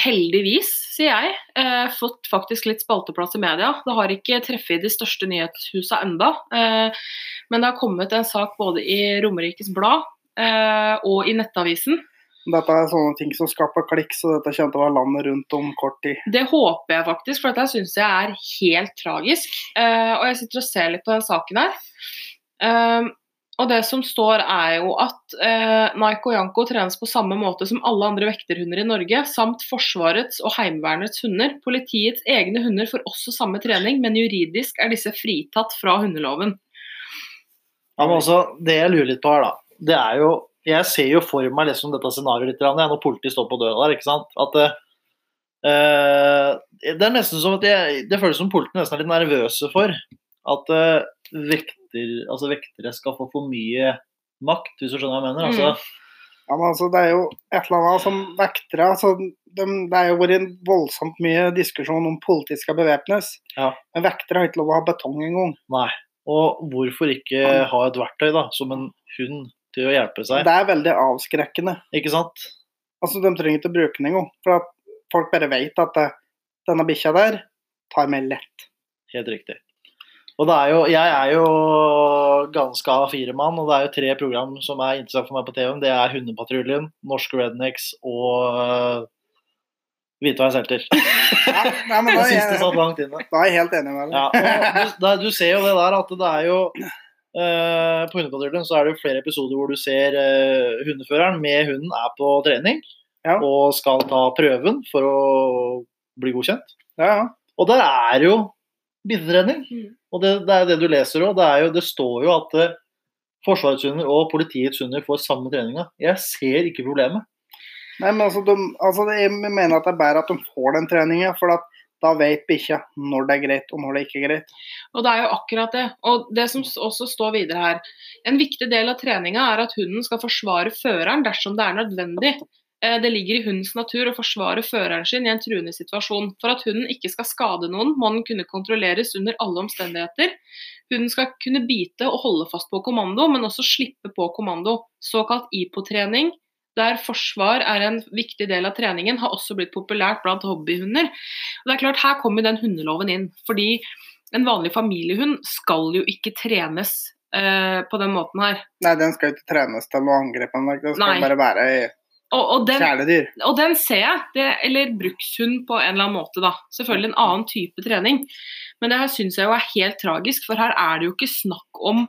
B: heldigvis, sier jeg, eh, fått faktisk litt spalteplass i media. Det har ikke treffet de største nyhetshusene enda, eh, men det har kommet en sak både i Romerikes Blad eh, og i Nettavisen.
A: Dette er sånne ting som skaper klikk, så dette kommer til å være landet rundt om kort tid.
B: Det håper jeg faktisk, for dette syns jeg er helt tragisk. Eh, og jeg sitter og ser litt på den saken her. Eh, og det som står er jo at eh, Naiko Janko trenes på samme måte som alle andre vekterhunder i Norge, samt Forsvarets og Heimevernets hunder. Politiets egne hunder får også samme trening, men juridisk er disse fritatt fra hundeloven.
C: Ja, men også, det jeg lurer litt på her, da, det er jo Jeg ser jo for meg liksom dette scenarioet litt når politiet står på døra der, ikke sant. At det, eh, det er nesten som at jeg, Det føles som politiet nesten er litt nervøse for at eh, vekter, altså vektere skal få for mye makt, hvis du skjønner hva jeg mener. Altså,
A: Ja, men altså, Det er jo et eller annet som vektere altså, de, Det er jo vært en voldsomt mye diskusjon om politiet skal bevæpnes.
C: Ja.
A: Men vektere har ikke lov å ha betong engang.
C: Nei. Og hvorfor ikke ha et verktøy da, som en hund til å hjelpe seg?
A: Det er veldig avskrekkende.
C: Ikke sant?
A: Altså, De trenger ikke å bruke den engang. For at folk bare vet at det, denne bikkja der tar meg lett.
C: Helt riktig. Og det er jo, jeg er jo ganske A4-mann, og det er jo tre program som er interessant for meg på TV-en. Det er Hundepatruljen, Norske Rednecks og uh, Hvitveishelter.
A: Ja, nei, men
C: Det
A: da,
C: siste satt langt inne.
A: da er jeg helt enig med deg.
C: Ja, du, du ser jo det der at det er jo uh, På Hundepatruljen så er det jo flere episoder hvor du ser uh, hundeføreren med hunden er på trening
A: Ja.
C: og skal ta prøven for å bli godkjent.
A: Ja, ja.
C: Og der er jo bitetrening.
B: Mm.
C: Og det, det er det du leser òg. Det, det står jo at eh, Forsvarets hunder og politiets hunder får samme treninga. Jeg ser ikke problemet.
A: Nei, men altså, de, altså Jeg mener at det er bedre at de får den treninga, for at da vet bikkja når det er greit og når det ikke er greit.
B: Og det er jo akkurat det. Og det som også står videre her. En viktig del av treninga er at hunden skal forsvare føreren dersom det er nødvendig. Eh, Det ligger i hundens natur å forsvare føreren sin i en truende situasjon. For at hunden ikke skal skade noen, må den kunne kontrolleres under alle omstendigheter. Hunden skal kunne bite og holde fast på kommando, men også slippe på kommando. Såkalt IPO-trening, der forsvar er en viktig del av treningen, har også blitt populært blant hobbyhunder. Og det er klart, Her kommer den hundeloven inn. fordi en vanlig familiehund skal jo ikke trenes eh, på den måten her.
A: Nei, den skal jo ikke trenes til å angripe den skal
B: Nei.
A: bare være i
B: Og, og, den,
A: kjæledyr.
B: og den ser jeg. Det, eller brukshund på en eller annen måte, da. Selvfølgelig en annen type trening. Men det her syns jeg jo er helt tragisk, for her er det jo ikke snakk om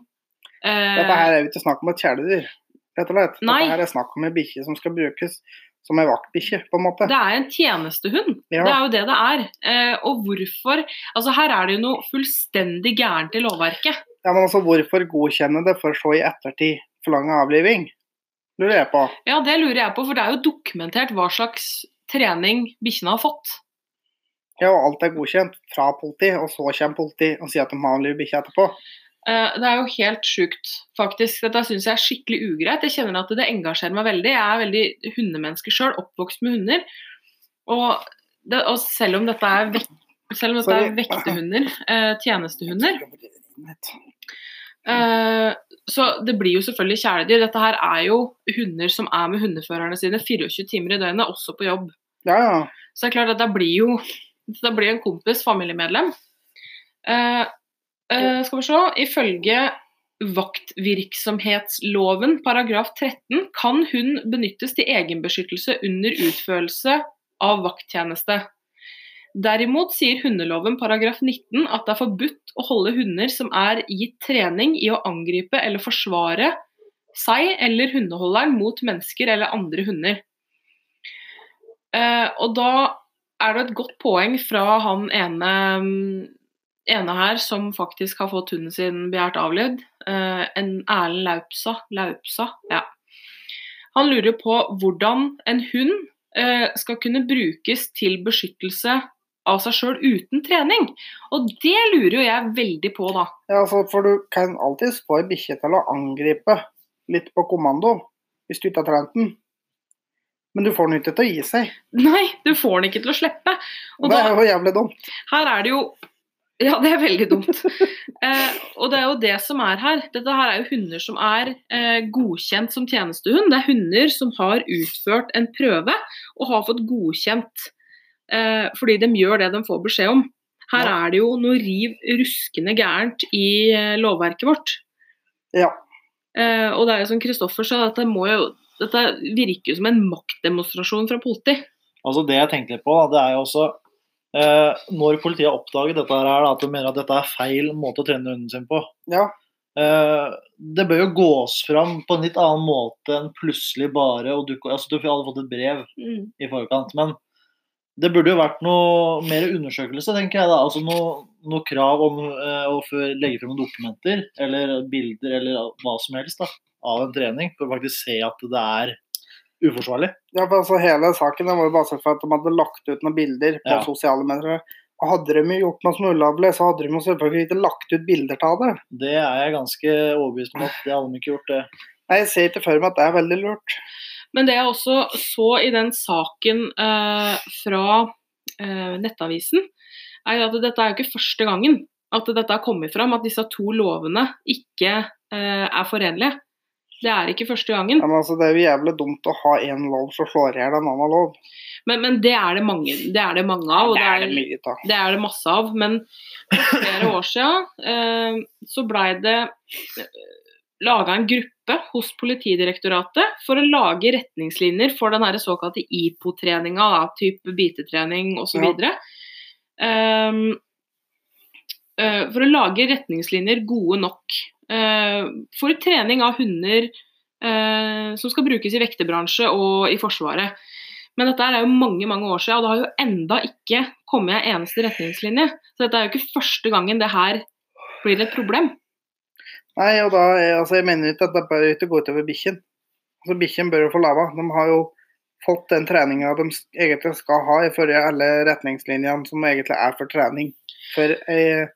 B: eh,
A: Dette her er jo ikke snakk om et kjæledyr, rett og slett.
B: Nei.
A: Dette her er snakk om en bikkje som skal brukes som en vaktbikkje, på en måte.
B: Det er en tjenestehund.
A: Ja.
B: Det er jo det det er. Eh, og hvorfor Altså Her er det jo noe fullstendig gærent i lovverket.
A: Ja, men altså, Hvorfor godkjenne det for så i ettertid forlange avliving? Lurer jeg på.
B: Ja, det lurer jeg på, for det er jo dokumentert hva slags trening bikkjene har fått.
A: Ja, og alt er godkjent fra politi, og så kommer politi og sier at de må avlive bikkje etterpå.
B: Eh, Det er jo helt sjukt, faktisk. Dette syns jeg er skikkelig ugreit. Jeg kjenner at det engasjerer meg veldig. Jeg er veldig hundemenneske sjøl, oppvokst med hunder. Og, det, og selv om dette er, vek, selv om dette er vektehunder, eh, tjenestehunder, eh, så det blir jo selvfølgelig kjæledyr. Dette her er jo hunder som er med hundeførerne sine 24 timer i døgnet, også på jobb.
A: Ja, ja.
B: Så det er klart at da blir jo da blir en kompis familiemedlem. Eh, eh, skal vi se. Ifølge vaktvirksomhetsloven paragraf 13 kan hund benyttes til egenbeskyttelse under utførelse av vakttjeneste. Derimot sier hundeloven paragraf 19 at det er forbudt å holde hunder som er gitt trening i å angripe eller forsvare seg eller hundeholderen mot mennesker eller andre hunder. Eh, og da er det et godt poeng fra han ene, ene her som faktisk har fått hunden sin begjært avlivd. Eh, en Erlend Laupsa. Laupsa ja. Han lurer på hvordan en hund eh, skal kunne brukes til beskyttelse av seg sjøl uten trening. Og det lurer jo jeg veldig på, da.
A: ja for, for du kan alltids få ei bikkje til å angripe litt på kommando, hvis du ikke har trent den. Men du får den ikke til å gi seg.
B: Nei, du får den ikke til å slippe. Og
A: Det
B: da,
A: er jo jævlig dumt.
B: her er det jo Ja, det er veldig dumt. Eh, og det er jo det som er her. Dette her er jo hunder som er eh, godkjent som tjenestehund. Det er hunder som har utført en prøve og har fått godkjent eh, fordi de gjør det de får beskjed om. Her
A: Ja.
B: er det jo noe riv ruskende gærent i eh, lovverket vårt.
A: Ja.
B: Eh, og det er jo som Kristoffer sa, dette, må jo, dette virker jo som en maktdemonstrasjon fra politi.
C: Altså Det jeg tenkte på, da, det er jo også eh, Når politiet har oppdaget dette her, da, at de mener at dette er feil måte å trene hunden sin på
A: Ja.
C: eh, Det bør jo gås fram på en litt annen måte enn plutselig bare å dukke altså, du hadde fått et brev i forkant. Men det burde jo vært noe mer undersøkelse, tenker jeg. da, altså Noe, noe krav om eh, å legge frem dokumenter eller bilder eller hva som helst da, av en trening, for å faktisk se at det er uforsvarlig.
A: Ja, for altså Hele saken den var jo basert på at de hadde lagt ut noen bilder på
C: Ja.
A: sosiale medier. Hadde de gjort noe som ulovlig, så hadde de selvfølgelig ikke lagt ut bilder av det.
C: Det er jeg ganske overbevist om at det hadde de ikke gjort. det.
A: Nei, Jeg ser ikke for meg at det er veldig lurt.
B: Men det jeg også så i den saken eh, fra eh, Nettavisen, er at dette er jo ikke første gangen at dette har kommet fram, at disse to lovene ikke eh, er forenlige. Det er ikke første gangen.
A: Ja, altså, Det er jo jævlig dumt å ha én lov som slår i hjel en annen lov.
B: Men, men det, er det, mange, det er det mange av. og
A: det er det mye
B: det er det masse av. Men for flere år siden eh, så blei det laga en gruppe hos Politidirektoratet for å lage retningslinjer for den her såkalte IPO-treninga, type bitetrening osv.
A: Ja.
B: Um, uh, for å lage retningslinjer gode nok uh, for trening av hunder uh, som skal brukes i vekterbransje og i Forsvaret. Men dette er jo mange mange år siden, og det har jo enda ikke kommet en eneste retningslinje. Så dette er jo ikke første gangen det her blir et problem.
A: Nei, og da, er- altså, Jeg mener ikke at det bør ikke gå utover bikkjen. Altså, Bikkjen bør jo få lava. De har jo fått den treninga de egentlig skal ha i alle retningslinjene som egentlig er for trening for ei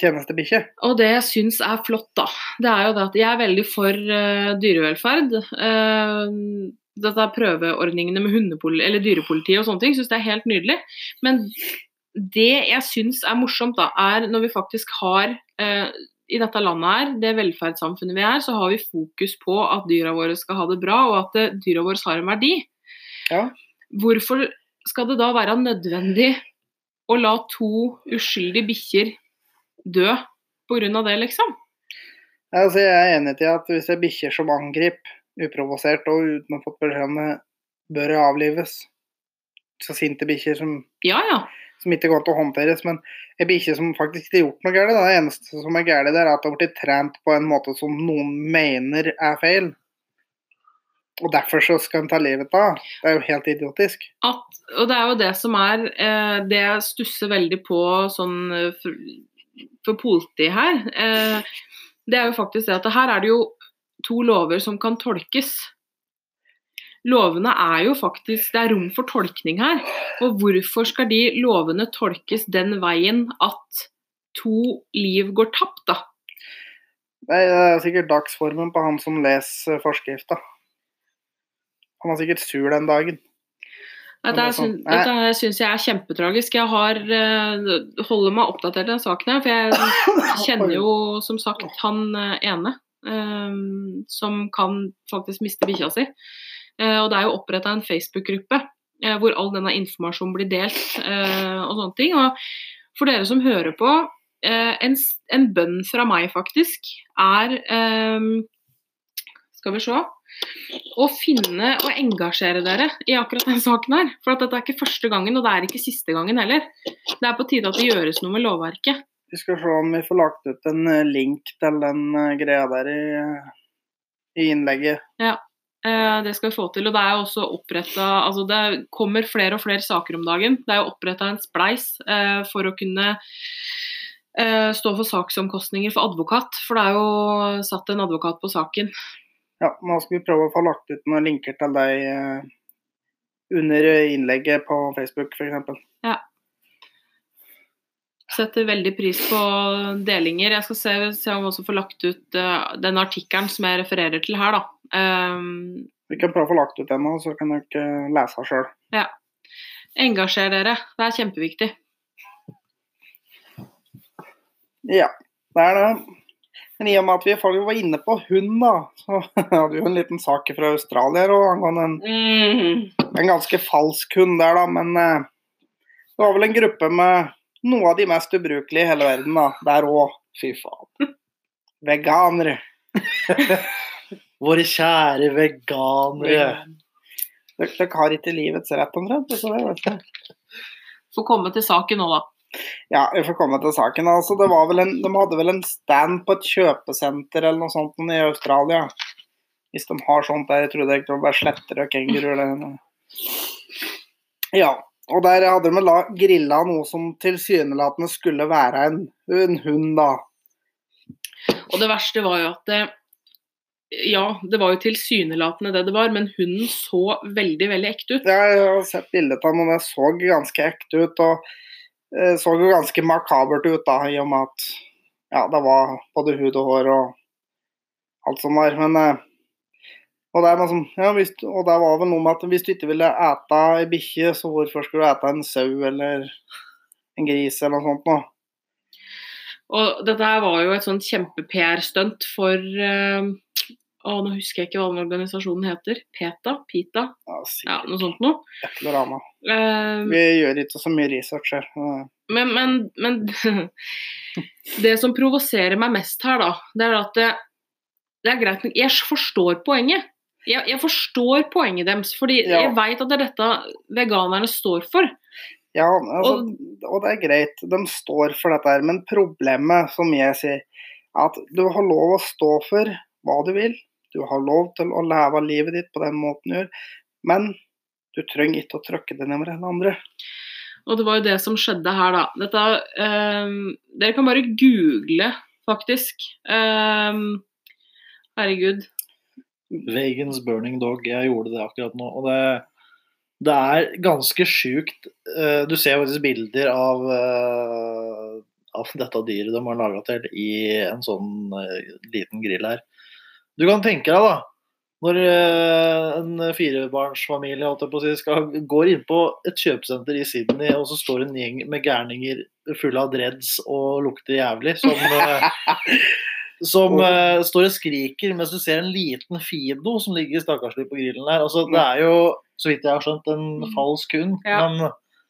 A: tjenestebikkje.
B: Og det jeg syns er flott, da, det er jo det at jeg er veldig for uh, dyrevelferd. Uh, dette prøveordningene med dyrepolitiet og sånne ting, syns det er helt nydelig. Men det jeg syns er morsomt, da, er når vi faktisk har eh, i dette landet her, det velferdssamfunnet vi er, så har vi fokus på at dyra våre skal ha det bra, og at eh, dyra våre har en verdi.
A: Ja.
B: Hvorfor skal det da være nødvendig å la to uskyldige bikkjer dø pga. det, liksom?
A: Altså, jeg er enig i at hvis det er bikkjer som angriper uprovosert og uten å ha fått beskjed om det, bør avlives. Så sinte bikkjer som,
B: Ja, ja.
A: Som ikke går til å håndteres. Men ei bikkje som faktisk ikke har gjort noe galt, det eneste som er galt er at det har blitt trent på en måte som noen mener er feil. Og derfor så skal en ta livet av. Det er jo helt idiotisk.
B: At, og det er jo det som er eh, Det jeg stusser veldig på sånn for, for politiet her, eh, det er jo faktisk det at her er det jo to lover som kan tolkes. Lovene er jo faktisk Det er rom for tolkning her. Og hvorfor skal de lovene tolkes den veien at to liv går tapt, da?
A: Det er sikkert dagsformen på han som leser forskrifta. Han var sikkert sur den dagen.
B: Dette,
A: det er
B: er
A: sånn,
B: dette syns jeg er kjempetragisk. Jeg har eh, holder meg oppdatert i den saken her, for jeg kjenner jo som sagt han eh, ene um, som kan faktisk miste bikkja si. Eh, og det er jo oppretta en Facebook-gruppe eh, hvor all denne informasjonen blir delt eh, og sånne ting. Og for dere som hører på, en, en bønn fra meg faktisk er Skal vi se å finne og engasjere dere i akkurat den saken her. For at dette er ikke første gangen, og det er ikke siste gangen heller. Det er på tide at det gjøres noe med lovverket.
A: Vi skal se om vi får lagt ut en link til den greia der i, i innlegget.
B: Eh, det skal vi få til. Og det er jo også oppretta Altså det kommer flere og flere saker om dagen. Det er jo oppretta en spleis eh, for å kunne eh, stå for saksomkostninger for advokat. For det er jo satt en advokat på saken.
A: Ja, nå skal vi prøve å få lagt ut noen linker til deg eh, under innlegget på Facebook f.eks.
B: Setter veldig pris på delinger. Jeg skal se, se om vi også får lagt ut uh, den artikkelen som jeg refererer til her, da. Um,
A: Vi kan prøve å få lagt ut den nå, så kan dere lese sjøl.
B: engasjer dere. Det er kjempeviktig.
A: Ja, det er det. Men i og med at vi faktisk var inne på hund, da, så hadde vi jo en liten sak fra Australia og angående en,
B: mm.
A: en ganske falsk hund der, da. Men eh, det var vel en gruppe med noe av de mest ubrukelige i hele verden, da. Der òg.
C: Fy faen.
A: Veganere.
C: Våre kjære veganere.
A: Dere, dere har ikke livets rett, omtrent. Så det vet jeg.
B: Får komme til saken nå, da.
A: Ja, vi får komme til saken. Altså, det var vel en, de hadde vel en stand på et kjøpesenter eller noe sånt i Australia. Hvis de har sånt der. Jeg trodde det var bare sletter og kenguruer. Ja, og der hadde de da grilla noe som tilsynelatende skulle være en, en hund, da.
B: Og det verste var jo at det Ja, det var jo tilsynelatende det det var, men hunden så veldig, veldig ekte ut.
A: Ja, Jeg har sett bildet av den, og det så ganske ekte ut. Og eh, så jo ganske makabert ut, da, i og med at ja, det var både hud og hår og alt som var. Men eh, og det, er liksom, ja, hvis, og der, var vel noe med at hvis du ikke ville ete ei bikkje, så hvorfor skulle du ete en sau eller en gris eller noe sånt noe?
B: Og dette var jo et sånt kjempe-PR-stunt for øh, Å, nå husker jeg ikke hva den organisasjonen heter. PETA? PITA?
A: Ja,
B: Ja, noe sånt noe.
A: et eller annet.
B: Eh,
A: Vi gjør ikke så mye research her.
B: Men, men, men det som provoserer meg mest her, da, det er at det, det er greit Jeg forstår poenget. Jeg, jeg forstår poenget deres, fordi
A: Ja.
B: jeg veit at det er dette veganerne står for.
A: Ja, altså, og det er greit, de står for dette her, men problemet, som jeg sier, er at du har lov å stå for hva du vil. Du har lov til å leve livet ditt på den måten du gjør, men du trenger ikke å trykke det nedover den andre.
B: Og det var jo det som skjedde her, da. Dette, ehm, dere kan bare google, faktisk. Ehm, herregud.
C: Vegans burning dog. Jeg gjorde det akkurat nå. Og det, det er ganske sjukt. Eh, Du ser faktisk bilder av, eh, av dette dyret de har laga til i en sånn eh, liten grill her. Du kan tenke deg, da. Når en firebarnsfamilie skal, går inn på et kjøpesenter i Sydney, og så står en gjeng med gærninger fulle av dreads og lukter jævlig, som som uh, står og skriker mens du ser en liten Fido som ligger stakkarslig på grillen der. Altså, det er jo, så vidt jeg har skjønt, en falsk hund.
B: Ja.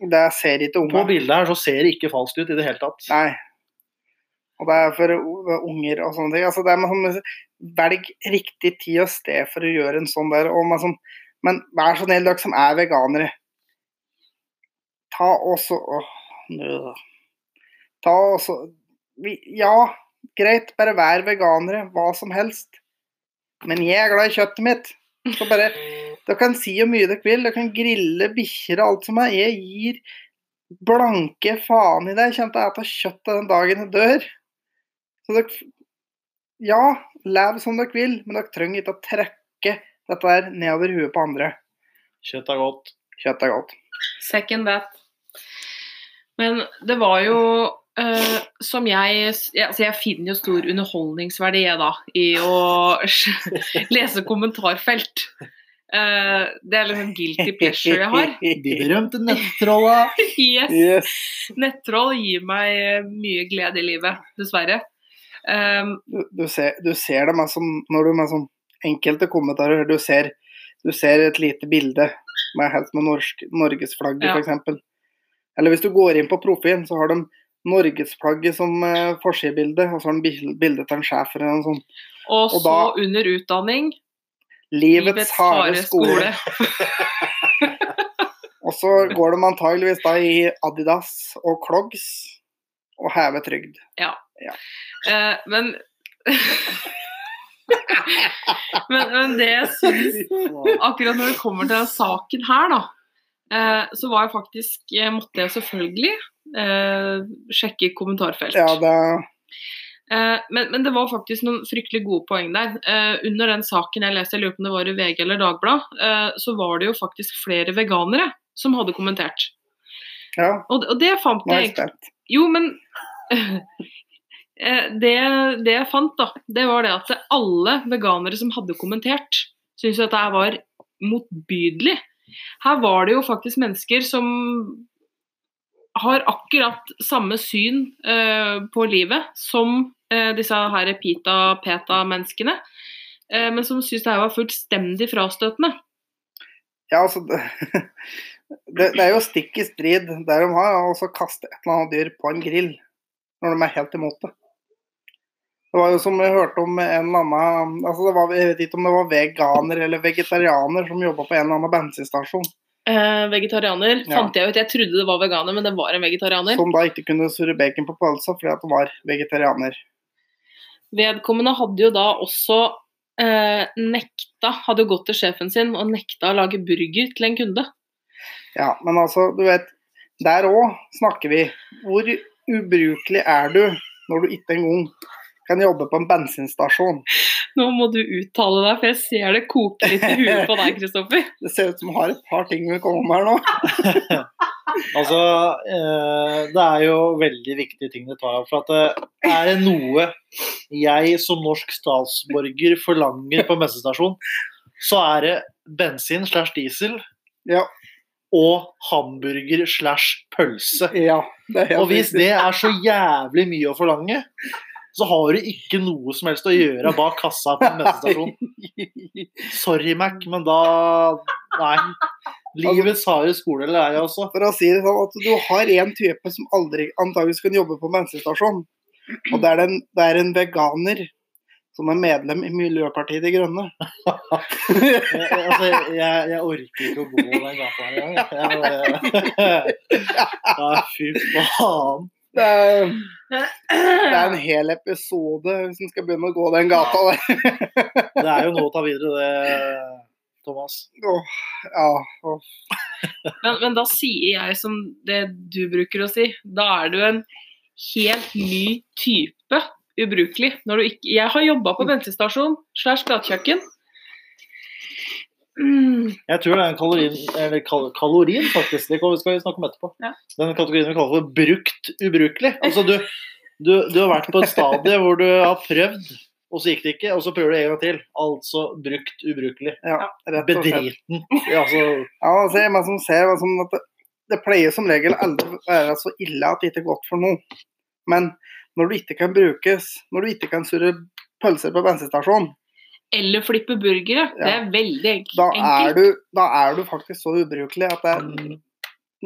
C: Men
A: Det ser ikke
C: på bildet her så ser det ikke falskt ut i det hele tatt.
A: Nei. Og det er for unger og sånne ting. Altså, det er med sånn, velg riktig tid og sted for å gjøre en sånn der. Og med sånn, men vær så snill, dere som er veganere. Ta også åh. Ta også Ja, greit, bare vær veganere. Hva som helst. Men jeg er glad i kjøttet mitt. Så bare Dere kan si hvor mye dere vil. Dere kan grille bikkjer og alt som er. Jeg gir blanke faen i det. Jeg kommer til å spise kjøtt den dagen jeg dør. Så dere Ja, lev som dere vil, men dere trenger ikke å trekke dette der nedover huet på andre.
C: Kjøtt er godt.
A: Kjøtt er godt.
B: Second that. Men det var jo eh, som jeg jeg- altså Jeg finner jo stor underholdningsverdi da, i å lese kommentarfelt. Uh, det er liksom guilty pleasure jeg har.
C: De berømte nettrolla.
B: Yes.
A: Yes.
B: Nettroll gir meg eh, mye glede i livet, dessverre. Um,
A: Du, du, ser, du ser det med som, når du med sånn enkelte kommentarer du ser, du ser et lite bilde med med norsk, norgesflagget
B: Ja.
A: eksempel. Eller hvis du går inn på profilen, så har de norgesflagget som eh, forsidebilde, og så har han bil- bilde til en sjef eller noe sånt.
B: og
A: Og
B: så
A: da-
B: under utdanning
A: Livets, harde skole. Og så går de antageligvis da i Adidas og Clogs og hever trygd.
B: Eh, men men, men det jeg syns akkurat når det kommer til saken her, da, så var jeg faktisk måtte jeg selvfølgelig eh, sjekke kommentarfelt.
A: Ja, da
B: Eh, men, men det var faktisk noen fryktelig gode poeng der. Eh, under den saken jeg leste, jeg lurer på om det var i VG eller Dagbladet, eh, så var det jo faktisk flere veganere som hadde kommentert.
A: Ja,
B: Og, og det fant
A: nå er
B: jeg
A: spent.
B: Jo, men eh, det, det jeg fant, da, det var det at alle veganere som hadde kommentert, syntes dette var motbydelig. Her var det jo faktisk mennesker som har akkurat samme syn eh, på livet som eh, disse her pita-peta-menneskene, eh, men som syns det her var fullstendig frastøtende.
A: Ja, altså det, det, er jo stikk i strid. Det de har altså kaste et eller annet dyr på en grill når de er helt imot det. Det var jo som jeg hørte om en eller annen altså det var, Jeg vet ikke om det var veganer eller vegetarianer som jobba på en eller annen bensinstasjon.
B: Eh, vegetarianer
A: Ja.
B: fant jeg ut. Jeg trodde det var veganer, men det var en vegetarianer.
A: Som da ikke kunne surre bacon på pølsa fordi at det var vegetarianer.
B: Vedkommende hadde jo da også eh, nekta, hadde jo gått til sjefen sin og nekta å lage burger til en kunde.
A: Ja, men altså, du vet Der òg snakker vi. Hvor ubrukelig er du når du ikke engang kan jobbe på en bensinstasjon?
B: Nå må du uttale deg, for jeg ser det koke litt i huet på deg, Kristoffer.
A: Det ser ut som du har et par ting vi kommer med her nå.
C: Altså, eh, det er jo veldig viktige ting du tar opp. For at det er det noe jeg som norsk statsborger forlanger på en bensinstasjon, så er det bensin slash diesel
A: Ja.
C: og hamburger slash pølse.
A: Ja, det helt
C: Og hvis det er så jævlig mye å forlange, så har du ikke noe som helst å gjøre bak kassa på en bensinstasjon. Sorry, Mac, men da Nei. Livets harde skole eller jeg også.
A: For å si det sånn at du har en type som aldri antageligvis kan jobbe på bensinstasjon. Og det er, en, det er en veganer som er medlem i Miljøpartiet De Grønne.
C: Altså, jeg, jeg orker ikke å gå den gata her engang. Ja, fy faen.
A: Det er, det er en hel episode hvis en skal begynne å gå den gata der.
C: Det er jo noe å ta videre, det, Thomas.
A: Oh, ja, Oh.
B: Men, men da sier jeg som det du bruker å si. Da er du en helt ny type ubrukelig. Når du ikke, jeg har jobba på bensinstasjon slash gatekjøkken. Mm,
C: Jeg tror det er en kalorien, eller kal kalorien faktisk, det skal vi snakke om etterpå.
B: Ja.
C: Den kategorien vi kaller for brukt ubrukelig. Altså du, du, du har vært på et stadie hvor du har prøvd, og så gikk det ikke, og så prøver du en gang til. Altså brukt ubrukelig.
A: Ja, rett og.
C: Bedriten. Ja, altså,
A: Ja, altså, man som ser som at det, det pleier som regel aldri å være så ille at det ikke er godt for noe. Men når du ikke kan brukes, når du ikke kan surre pølser på bensinstasjon,
B: eller flippe burgere. Det er veldig enkelt.
A: da er, du, da er du faktisk så ubrukelig at det er,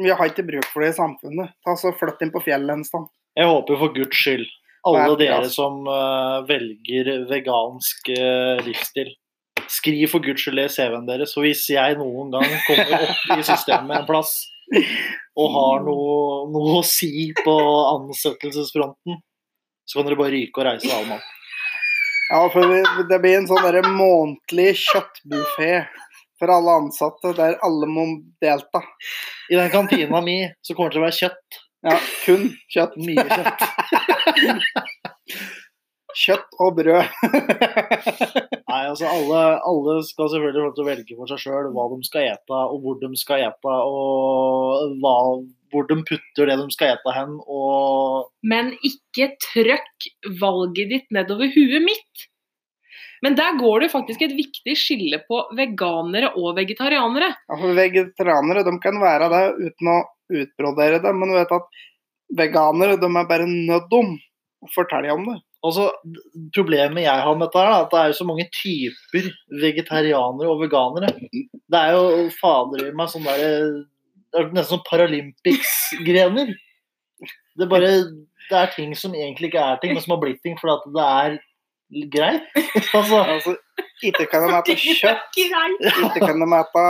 A: vi har ikke bruk for det i samfunnet. Ta så Flytt inn på fjellet en sted.
C: jeg håper for guds skyld, alle
A: er
C: dere som uh, velger vegansk uh, livsstil, skriv for guds skyld i CV-en deres. For hvis jeg noen gang kommer opp i systemet en plass og har noe, noe å si på ansettelsesfronten, så kan dere bare ryke og reise av mann.
A: Ja, for det, blir en sånn månedlig kjøttbuffé for alle ansatte, der alle må delta.
C: I den kantina mi så kommer det til å være kjøtt.
A: Ja, kun kjøtt.
C: Mye kjøtt.
A: Kjøtt og brød.
C: Nei, altså alle, alle skal selvfølgelig få velge for seg sjøl hva de skal ete, og hvor de skal ete, og hva, hvor de putter det de skal ete hen, og
B: Men ikke trøkk valget ditt nedover huet mitt. Men der går det faktisk et viktig skille på veganere og vegetarianere.
A: Ja, for vegetarianere de kan være det uten å utbrodere det, men du vet at veganere de er bare nødt om å fortelle om det.
C: Altså, d- Problemet jeg har med dette, her, at det er jo så mange typer vegetarianere og veganere. Det er jo fader i meg sånn der, Det er nesten som Paralympics-grener. Det bare Det er ting som egentlig ikke er ting, men som har blitt ting fordi det er greit. Altså,
A: Altså, ikke kan de ete kjøtt, ikke kan de ete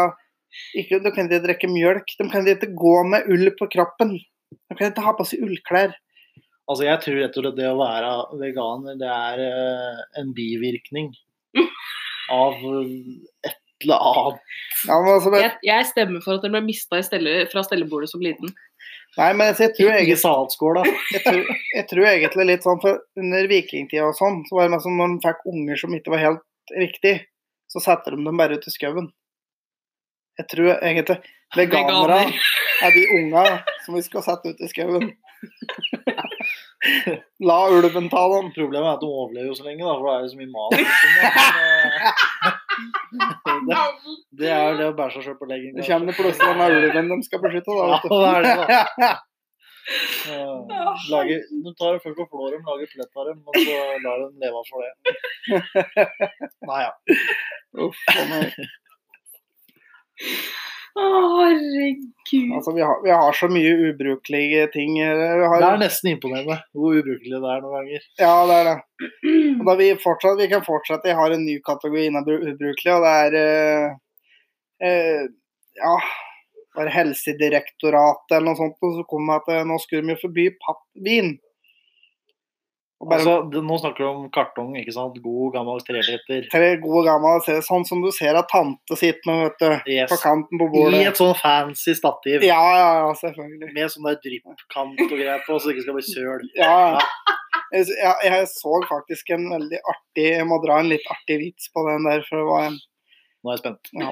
A: ikke, De kan ikke drikke mjølk, de kan ikke gå med ull på kroppen. De kan ikke ha på seg ullklær.
C: altså jeg tror rett og slett det å være veganer, det er eh, en bivirkning av et eller annet.
A: Ja, men altså, men,
B: Jeg, jeg stemmer for at den ble mista fra stellebordet som liten.
A: nei, men jeg, tror egentlig,
C: salatskåla.
A: jeg, tror, jeg tror egentlig litt sånn for Under vikingtida og sånn, så var det nesten når de fikk unger som ikke var helt riktig, så setter de dem bare ut i skauen. Jeg tror egentlig veganere er de unga som vi skal sette ut i skauen. La ulven ta dem.
C: Problemet er at de overlever jo så lenge, da, for da er det så mye mat. Det, det er det å bære seg sjøl på leggen.
A: Det kommer plutselig den ulven de skal beskytte. Da,
C: Ja, det er det, da. lager, du tar først og flår dem, lager plett av dem, og så lar dem leve for det. Nei ja.
A: Uff, nei.
B: Å, herregud.
A: altså, vi, har, vi har så mye ubrukelige ting. eh, Vi har,
C: Det er nesten imponerende hvor ubrukelig det er noen ganger.
A: Ja, det er det. Og da vi, fortsatt, vi kan fortsette. Jeg har en ny kategori innen ubrukelige, ubrukelig, og det er uh, uh, Ja, var Helsedirektoratet eller noe sånt, og så kom det at nå skulle de jo forby pappvin. Bare
C: Altså, nå snakker du om kartong, ikke sant? God, gammel treliter.
A: tre gode gammel, sånn som du ser at tante sitter med, vet du.
C: Yes.
A: På kanten på bordet.
C: I et sånn fancy stativ.
A: Ja, ja, ja, selvfølgelig.
C: Med sånn der dryppkant og greier på, så det ikke skal bli søl.
A: Ja, ja. Jeg, jeg, så faktisk en veldig artig Jeg må dra en litt artig vits på den der. for det var en
C: Nå er jeg spent.
A: Ja,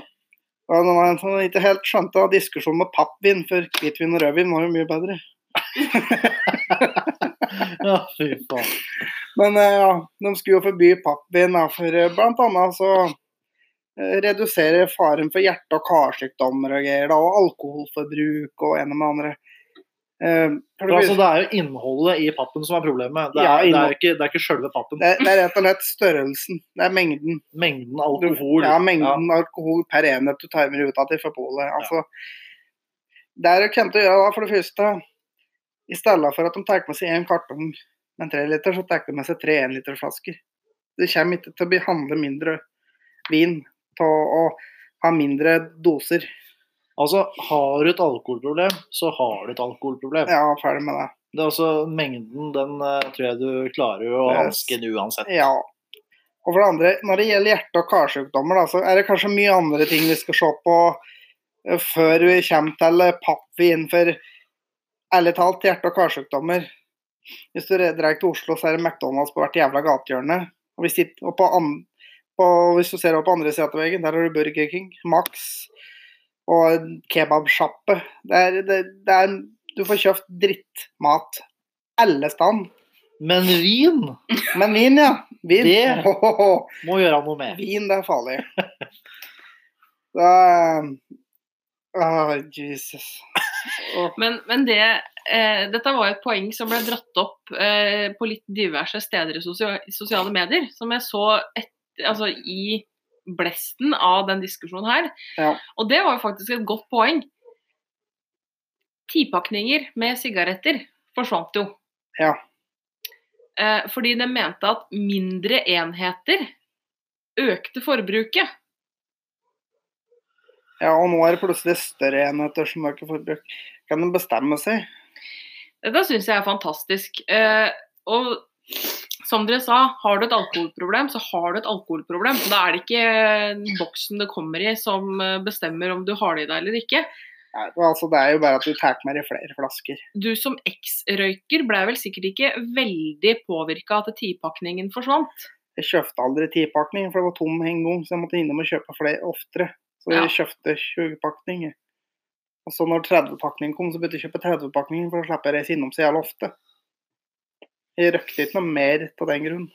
A: det var en som ikke helt skjønte av diskusjonen med pappvin, for hvitvin og rødvin var jo mye bedre.
C: Ja, fy faen.
A: Men eh, ja, de skulle jo forby pappvin, for eh, blant annet så reduserer faren for hjerte- og karsykdommer og greier, og alkoholforbruk og en med det andre. Eh, For det,
C: altså, det er jo innholdet i pappen som er problemet. Det er,
A: Ja,
C: det er, ikke, det er ikke sjølve pappen.
A: det, er rett og slett størrelsen. Det er mengden.
C: Mengden alkohol.
A: Ja, mengden alkohol per enhet du tar med ut av til fra Altså, ja. Det er jo kjent å gjøre da, for det første I stedet for at de tar med seg én kartong med tre liter, så tar de med seg tre énliterflasker. Det kommer ikke til å behandle mindre vin til å ha mindre doser.
C: Altså, har du et alkoholproblem, så har du et alkoholproblem.
A: Ja, ferdig med det.
C: Det er altså Mengden, den eh, tror jeg du klarer å hanske den uansett.
A: Ja. Og for det andre, når det gjelder hjerte- og karsykdommer, da, så er det kanskje mye andre ting vi skal se på eh, før vi kommer til pappvin. For ærlig talt, hjerte- og karsykdommer Hvis du drar til Oslo, så er det McDonald's på hvert jævla gatehjørne. Og, hvis, og på an, på, hvis du ser opp på andre sida av veggen, der har du Burger King, Max og kebabsjappe. Du får kjøpt drittmat alle steder.
C: Men vin
A: Men vin, ja. Vin.
C: Det- må gjøre noe med.
A: Vin, det er farlig. Da Åh, Jesus.
B: Men, men det, eh, dette var et poeng som ble dratt opp eh, på litt diverse steder i sosia sosiale medier, som jeg så et, altså, i blesten av den diskusjonen her.
A: Ja.
B: Og det var jo faktisk et godt poeng. Tipakninger med sigaretter forsvant jo.
A: Ja.
B: Eh, fordi de mente at mindre enheter økte forbruket.
A: ja, og nå er det plutselig større enheter som øker forbruk. Kan de bestemme seg?
B: Dette syns jeg er fantastisk. Eh, og som dere sa, har du et alkoholproblem, så har du et alkoholproblem. Da er det ikke boksen det kommer i som eh, bestemmer om du har det i deg eller ikke.
A: Nei, altså, det er jo bare at du tar med deg flere flasker.
B: Du som eks-røyker ble vel sikkert ikke veldig påvirka at tipakningen forsvant.
A: Jeg kjøpte aldri tipakning, for det var tom en gang, så jeg måtte innom og kjøpe flere oftere. Så jeg
B: Ja.
A: kjøpte 20-pakning. Og så når 30-pakning kom, så begynte jeg å kjøpe 30-pakning, for da slippe å reise innom så jævlig ofte. Jeg røkte ikke noe mer av den grunn.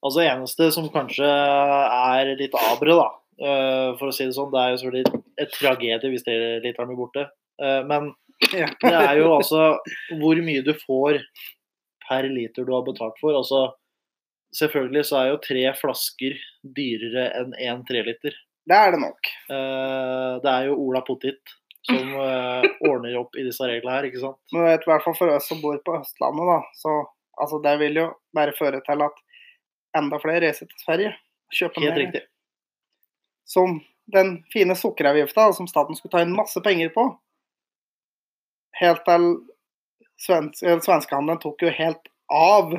C: Altså eneste som kanskje er litt abre, da, eh, for å si det sånn, det er jo selvfølgelig et tragedie hvis det treliteren blir borte. Eh, Men det er jo altså hvor mye du får per liter du har betalt for. Altså selvfølgelig så er jo tre flasker dyrere enn én treliter.
A: Det er det nok.
C: Eh, Det er jo Ola Pottit som uh, ordner opp i disse reglene her, ikke sant.
A: Men vet, i hvert fall for oss som bor på Østlandet, da, så altså, det vil jo bare føre til at enda flere reiser til Sverige. Kjøper
C: Helt riktig.
A: Som den fine sukkeravgifta som staten skulle ta inn masse penger på. Helt til svensk, svenskehandelen tok jo helt av.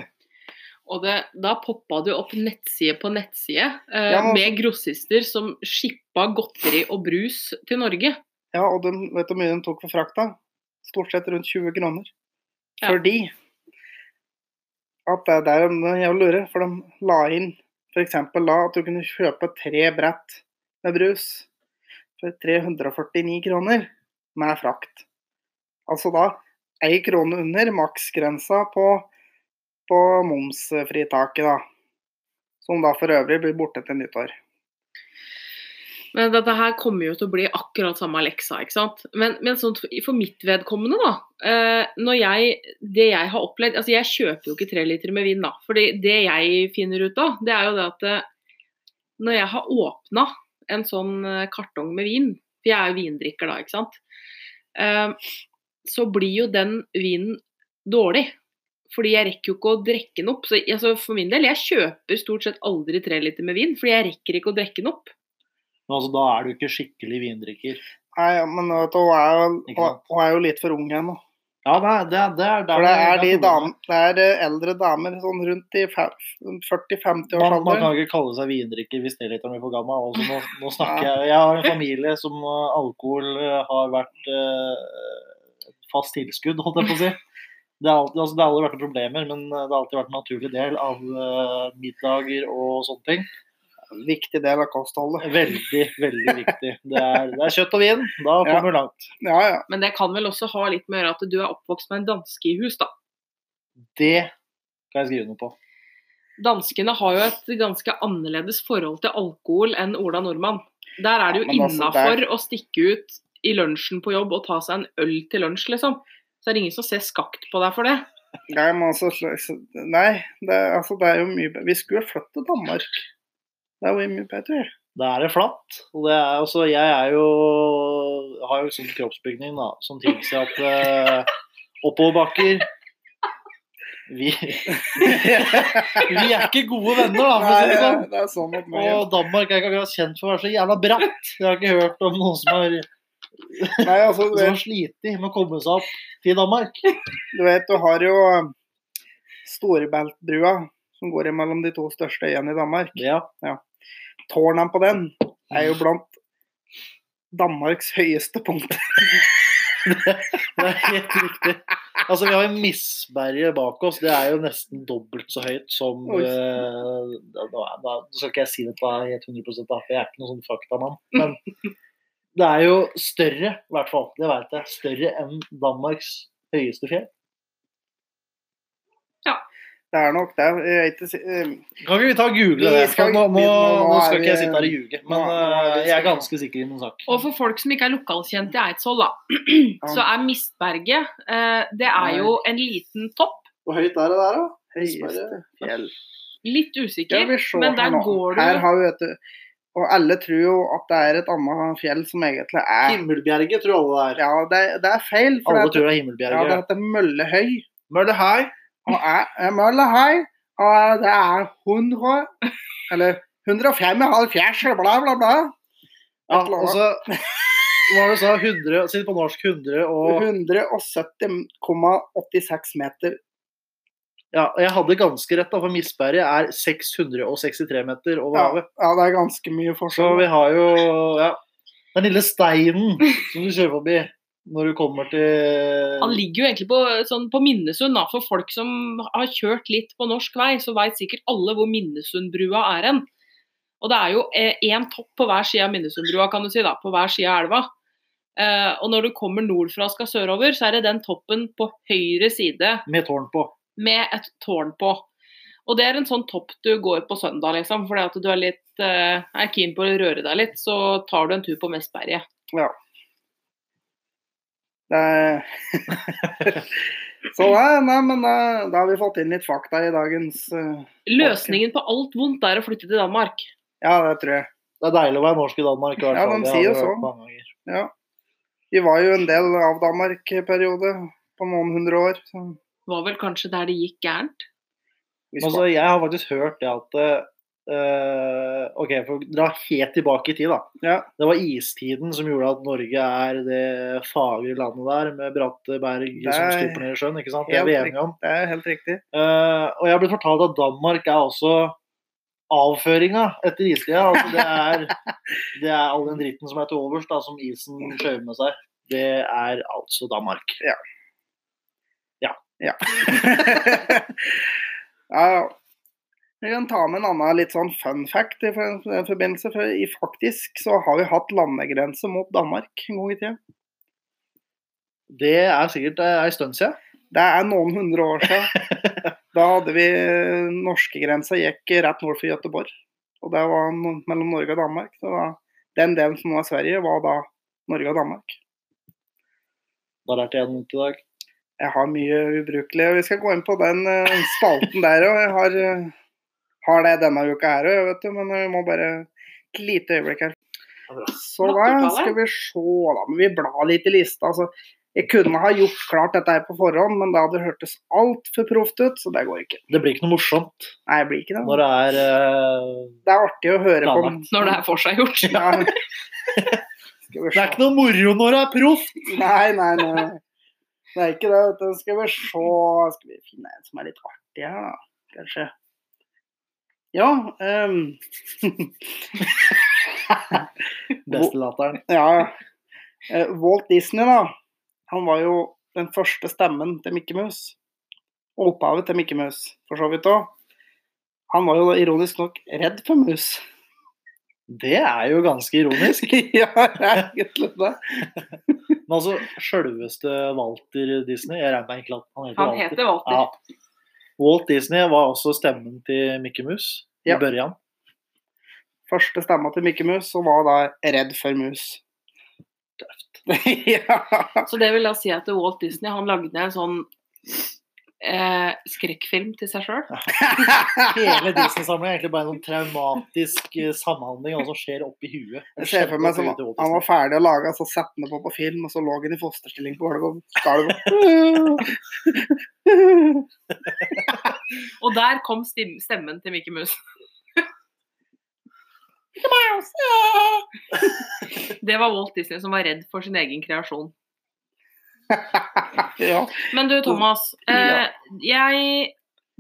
B: Og det, da poppa det jo opp nettside på nettside eh,
A: Ja, men-
B: med grossister som shippa godteri og brus til Norge.
A: Ja, og de, vet du hvor mye de tok for frakta? Stort sett rundt 20 kroner.
B: Ja.
A: Fordi at det er der de jeg lurer, for de la inn f.eks. la at du kunne kjøpe tre brett med brus for 349 kroner med frakt. Altså da ei krone under maksgrensa på, på momsfritaket, da. Som da for øvrig blir borte til nyttår.
B: Men dette her kommer jo til å bli akkurat samme leksa, ikke sant. Men, men sånn for for mitt vedkommende, da. Eh, når jeg, det jeg har opplevd Altså, jeg kjøper jo ikke tre liter med vin, da. Fordi det jeg finner ut av, det er jo det at eh, når jeg har åpna en sånn eh, kartong med vin, for jeg er jo vindrikker da, ikke sant, så blir jo den vinen dårlig. Fordi jeg rekker jo ikke å drikke den opp. Så, altså, for min del, jeg kjøper stort sett aldri tre liter med vin, fordi jeg rekker ikke å drikke den opp.
C: Men altså, da er du ikke skikkelig vindrikker.
A: Nei, men vet du, hun er jo, hun er jo litt for ung ennå.
C: Ja, det er det, er- det er
A: For det er, de damer, det er eh, eldre damer sånn rundt i 40-50 års
C: Man, man kan ikke kalle seg vindrikker hvis det er litt for gammel. Altså, nå, nå snakker jeg Jeg har en familie som uh, alkohol uh, har vært eh, fast tilskudd, holdt jeg på å si. Det har, alltid, altså, det har aldri vært noen problemer, men det har alltid vært en naturlig del av middager og sånne ting.
A: Viktig del av kostholdet.
C: Veldig, veldig viktig. Det er, det er kjøtt og vin. Da kommer du langt.
A: Ja, ja.
B: Men det kan vel også ha litt med å gjøre at du er oppvokst med en danske i hus, da.
C: Det kan jeg skrive noe på.
B: Danskene har jo et ganske annerledes forhold til alkohol enn Ola Nordmann. Der er det jo
A: Ja, innafor altså,
B: å stikke ut i lunsjen på jobb og ta seg en øl til lunsj, liksom. Så er det ingen som ser skakt på deg for det.
A: Nei, men altså, Nei, det, altså, det er jo mye Vi skulle flytte til Danmark. Det er Wimmy bedre.
C: Da er det flatt. Og det er, altså, jeg er jo har jo sånn kroppsbygning da, som tilsier at uh, oppoverbakker vi, vi er ikke gode venner, da, Nei, det sånn.
A: det er sånn at man,
C: Og Danmark er ikke akkurat kjent for å være så jævla bratt. Jeg har ikke hørt om noen som har,
A: Nei, altså, du vet,
C: med å komme seg opp til Danmark.
A: du vet, du har jo um, Storebeltbrua, som går mellom de to største øyene i Danmark.
C: Ja.
A: Tårnene på den er jo blant Danmarks høyeste punkt.
C: Det er helt riktig. Altså, vi har en Missberget bak oss. Det er jo nesten dobbelt så høyt som
A: Nå
C: uh, da skal ikke jeg si dette helt 100 da, for jeg er ikke noen sånn faktamann. Men det er jo større, i hvert fall. Det vet jeg. Større enn Danmarks høyeste fjell.
A: Det er nok det. Jeg ikke, eh,
C: Kan ikke vi ta og google det?
A: skal-
C: nå, nå,
A: nå
C: nå skal ikke jeg sitte her og ljuge, men
A: vi-
C: jeg er ganske sikker i noen sak.
B: Og for folk som ikke er lokalkjent i Eidsvoll, da, så er Mistberget uh, Det er jo en liten topp.
A: Hvor høyt er det der, da? Høyeste.
B: Litt usikker, men der går du
A: Her har vi, vet du Og alle tror jo at det er et annet fjell som egentlig er
C: Himmelbjerget tror alle det er.
A: Ja, det, det er feil. For
C: Alle
A: det,
C: tror det er Himmelbjerget.
A: ja, det heter Møllehøy.
C: Møllehei.
A: Og jeg Møllehøy. Og det er 100 Eller 175, bla, bla, bla.
C: Ja,
A: og så
C: altså var det så 100, Si det på norsk. 100 og
A: 170,86 meter.
C: Ja, jeg hadde ganske rett, da, for Misberget er 663 meter over
A: Ja,
C: havet.
A: ja, det er ganske mye
C: Så vi har jo ja, den lille steinen som du kjører forbi når du kommer til
B: Han ligger jo egentlig på, sånn, på Minnesund. Da. For folk som har kjørt litt på norsk vei, så veit sikkert alle hvor Minnesundbrua er hen. Og det er jo én topp på hver side av Minnesundbrua, kan du si, da, på hver side av elva. Eh, og når du kommer nordfra og skal sørover, så er det den toppen på høyre side
C: med tårn på.
B: med et tårn på. Og det er en sånn topp du går på søndag, liksom. Fordi at du er litt eh, er keen på å røre deg litt, så tar du en tur på Mestberget.
A: Ja. Så nei, nei, men da, da har vi fått inn litt fakta i dagens uh,
B: Løsningen på alt vondt er å flytte til Danmark.
A: Ja, det tror jeg.
C: Det er deilig å være norsk i Danmark. i hvert
A: Ja, de sier jo
C: hørt
A: så.
C: mange ganger.
A: Ja. Vi var jo en del av Danmark-periode på noen hundre år. Så
B: Var vel kanskje der det gikk gærent.
C: Altså, jeg har faktisk hørt det at eh, OK, for dra helt tilbake i tid, da.
A: Ja.
C: Det var istiden som gjorde at Norge er det fagre landet der, med bratte berg som
A: er
C: stuper ned i sjøen. ikke sant? Det er vi enige om.
A: Det er helt riktig.
C: Uh, og jeg har blitt fortalt at Danmark er også avføringa etter istida. Altså det, er, det er all den dritten som er til overs, da, som isen skjøver med seg. Det er altså Danmark.
A: Ja. ja, ja. Jeg kan ta med en annen litt sånn fun fact i den forbindelse. For i faktisk så har vi hatt landegrense mot Danmark en gang i tida.
C: Det er sikkert eh, ei stund siden.
A: Det er noen hundre år siden. Da hadde vi norskegrensa gikk rett nord for Gøteborg. Og det var mellom Norge og Danmark. Så da den delen som var Sverige, var da Norge og Danmark.
C: Da lærte jeg noe i dag.
A: Jeg har mye ubrukelig, og vi skal gå inn på den eh, spalten der òg. Jeg har, eh, har det denne uka her òg, vet du, men vi må bare et lite øyeblikk her. Så da skal vi se, da. Men vi blar litt i lista. Altså, jeg kunne ha gjort klart dette her på forhånd, men det hadde hørtes altfor proft ut, så det går ikke.
C: Det blir ikke noe morsomt
A: Nei, det blir ikke det.
C: når det er uh,
A: Det er artig å høre på.
B: Når det er forseggjort.
A: Ja.
C: Det er ikke noe moro når det er proft!
A: Nei, nei, nei. Det er ikke det. Skal vi se Skal vi finne en som er litt artig her, da? Kanskje. Ja. um...
C: Beste latteren.
A: ja. eh, Walt Disney, da. Han var jo den første stemmen til Mickey Mouse. Og opphavet til Mickey Mouse, for så vidt òg. Han var jo ironisk nok redd for mus.
C: Det er jo ganske ironisk.
A: ja, egentlig det.
C: Men altså, sjølveste Walter Disney Jeg regner med egentlig at han heter
B: Han
C: Walter.
B: heter Walter.
C: Ja. Walt Disney var også stemmen til Mickey Mouse i
A: Ja.
C: børjan.
A: Første stemma til Mickey Mouse, som var da redd for mus. Tøft. ja.
B: Så det vil da si at Walt Disney han lagde en sånn eh, skrekkfilm til seg sjøl.
C: Hele Disney-samlingen er egentlig bare en sånn traumatisk eh, samhandling av hva som skjer oppi huet.
A: Jeg ser for meg som han var ferdig å lage, så satte han det på på film, og så lå han i fosterstilling på gulvet.
B: Og der kom stemmen til Mickey Mouse. Det var Walt Disney som var redd for sin egen kreasjon.
A: ja.
B: Men du, Thomas. Eh, jeg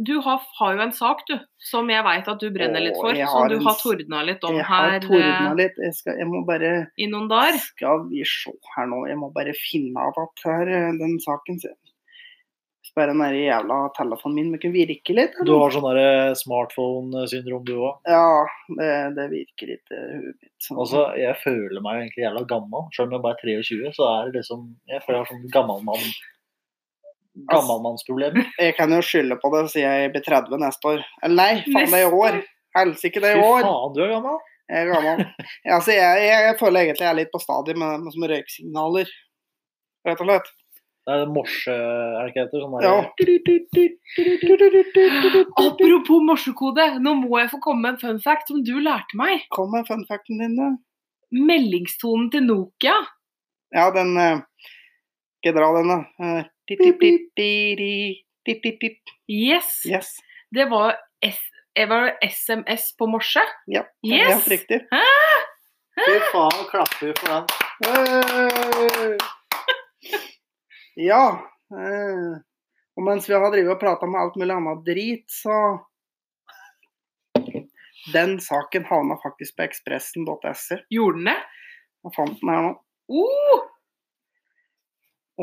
B: Du har, har jo en sak, du, som jeg veit at du brenner litt for. Som du har tordna litt om
A: Jeg har
B: her
A: tordna
B: eh,
A: litt. Jeg, skal, jeg må bare
B: i noen dager.
A: Skal vi se her nå. Jeg må bare finne av at her, eh, den saken sin. Bare den der jævla telefonen min. Men kan virke litt?
C: Du har sånn der smartphone-syndrom, du òg.
A: Ja, det, det virker litt i huet mitt. sånn.
C: Altså, jeg føler meg egentlig jævla gammel. Selv om jeg bare er 23, så er det liksom Jeg føler jeg har sånn gammalmann Altså,
A: Jeg kan jo skylde på det siden si jeg blir 30 neste år. Eller nei, faen det er i år. Helsike, det er i år.
C: faen, du er gammel.
A: Jeg er gammel. Altså, jeg, jeg, jeg føler egentlig jeg er litt på stadiet med, med med røyksignaler. Rett og slett.
C: Det er morse... Er det ikke det heter? Sånn der,
A: Ja.
B: Apropos morsekode, nå må jeg få komme med en fun fact som du lærte meg.
A: Kom med fun facten din, du.
B: Meldingstonen til Nokia.
A: Ja, den eh, Skal jeg dra den, da? Eh.
B: Yes.
A: Yes.
B: Det var, var SMS på morse.
A: Ja,
B: Yes.
A: helt riktig.
C: Fy faen, klapper vi for den.
A: Hey! Ja. eh, og mens vi har drevet og prata med alt mulig annet drit, så Den saken havna faktisk på ekspressen.se.
B: Gjorde den det?
A: Jeg fant den her nå.
B: Uh,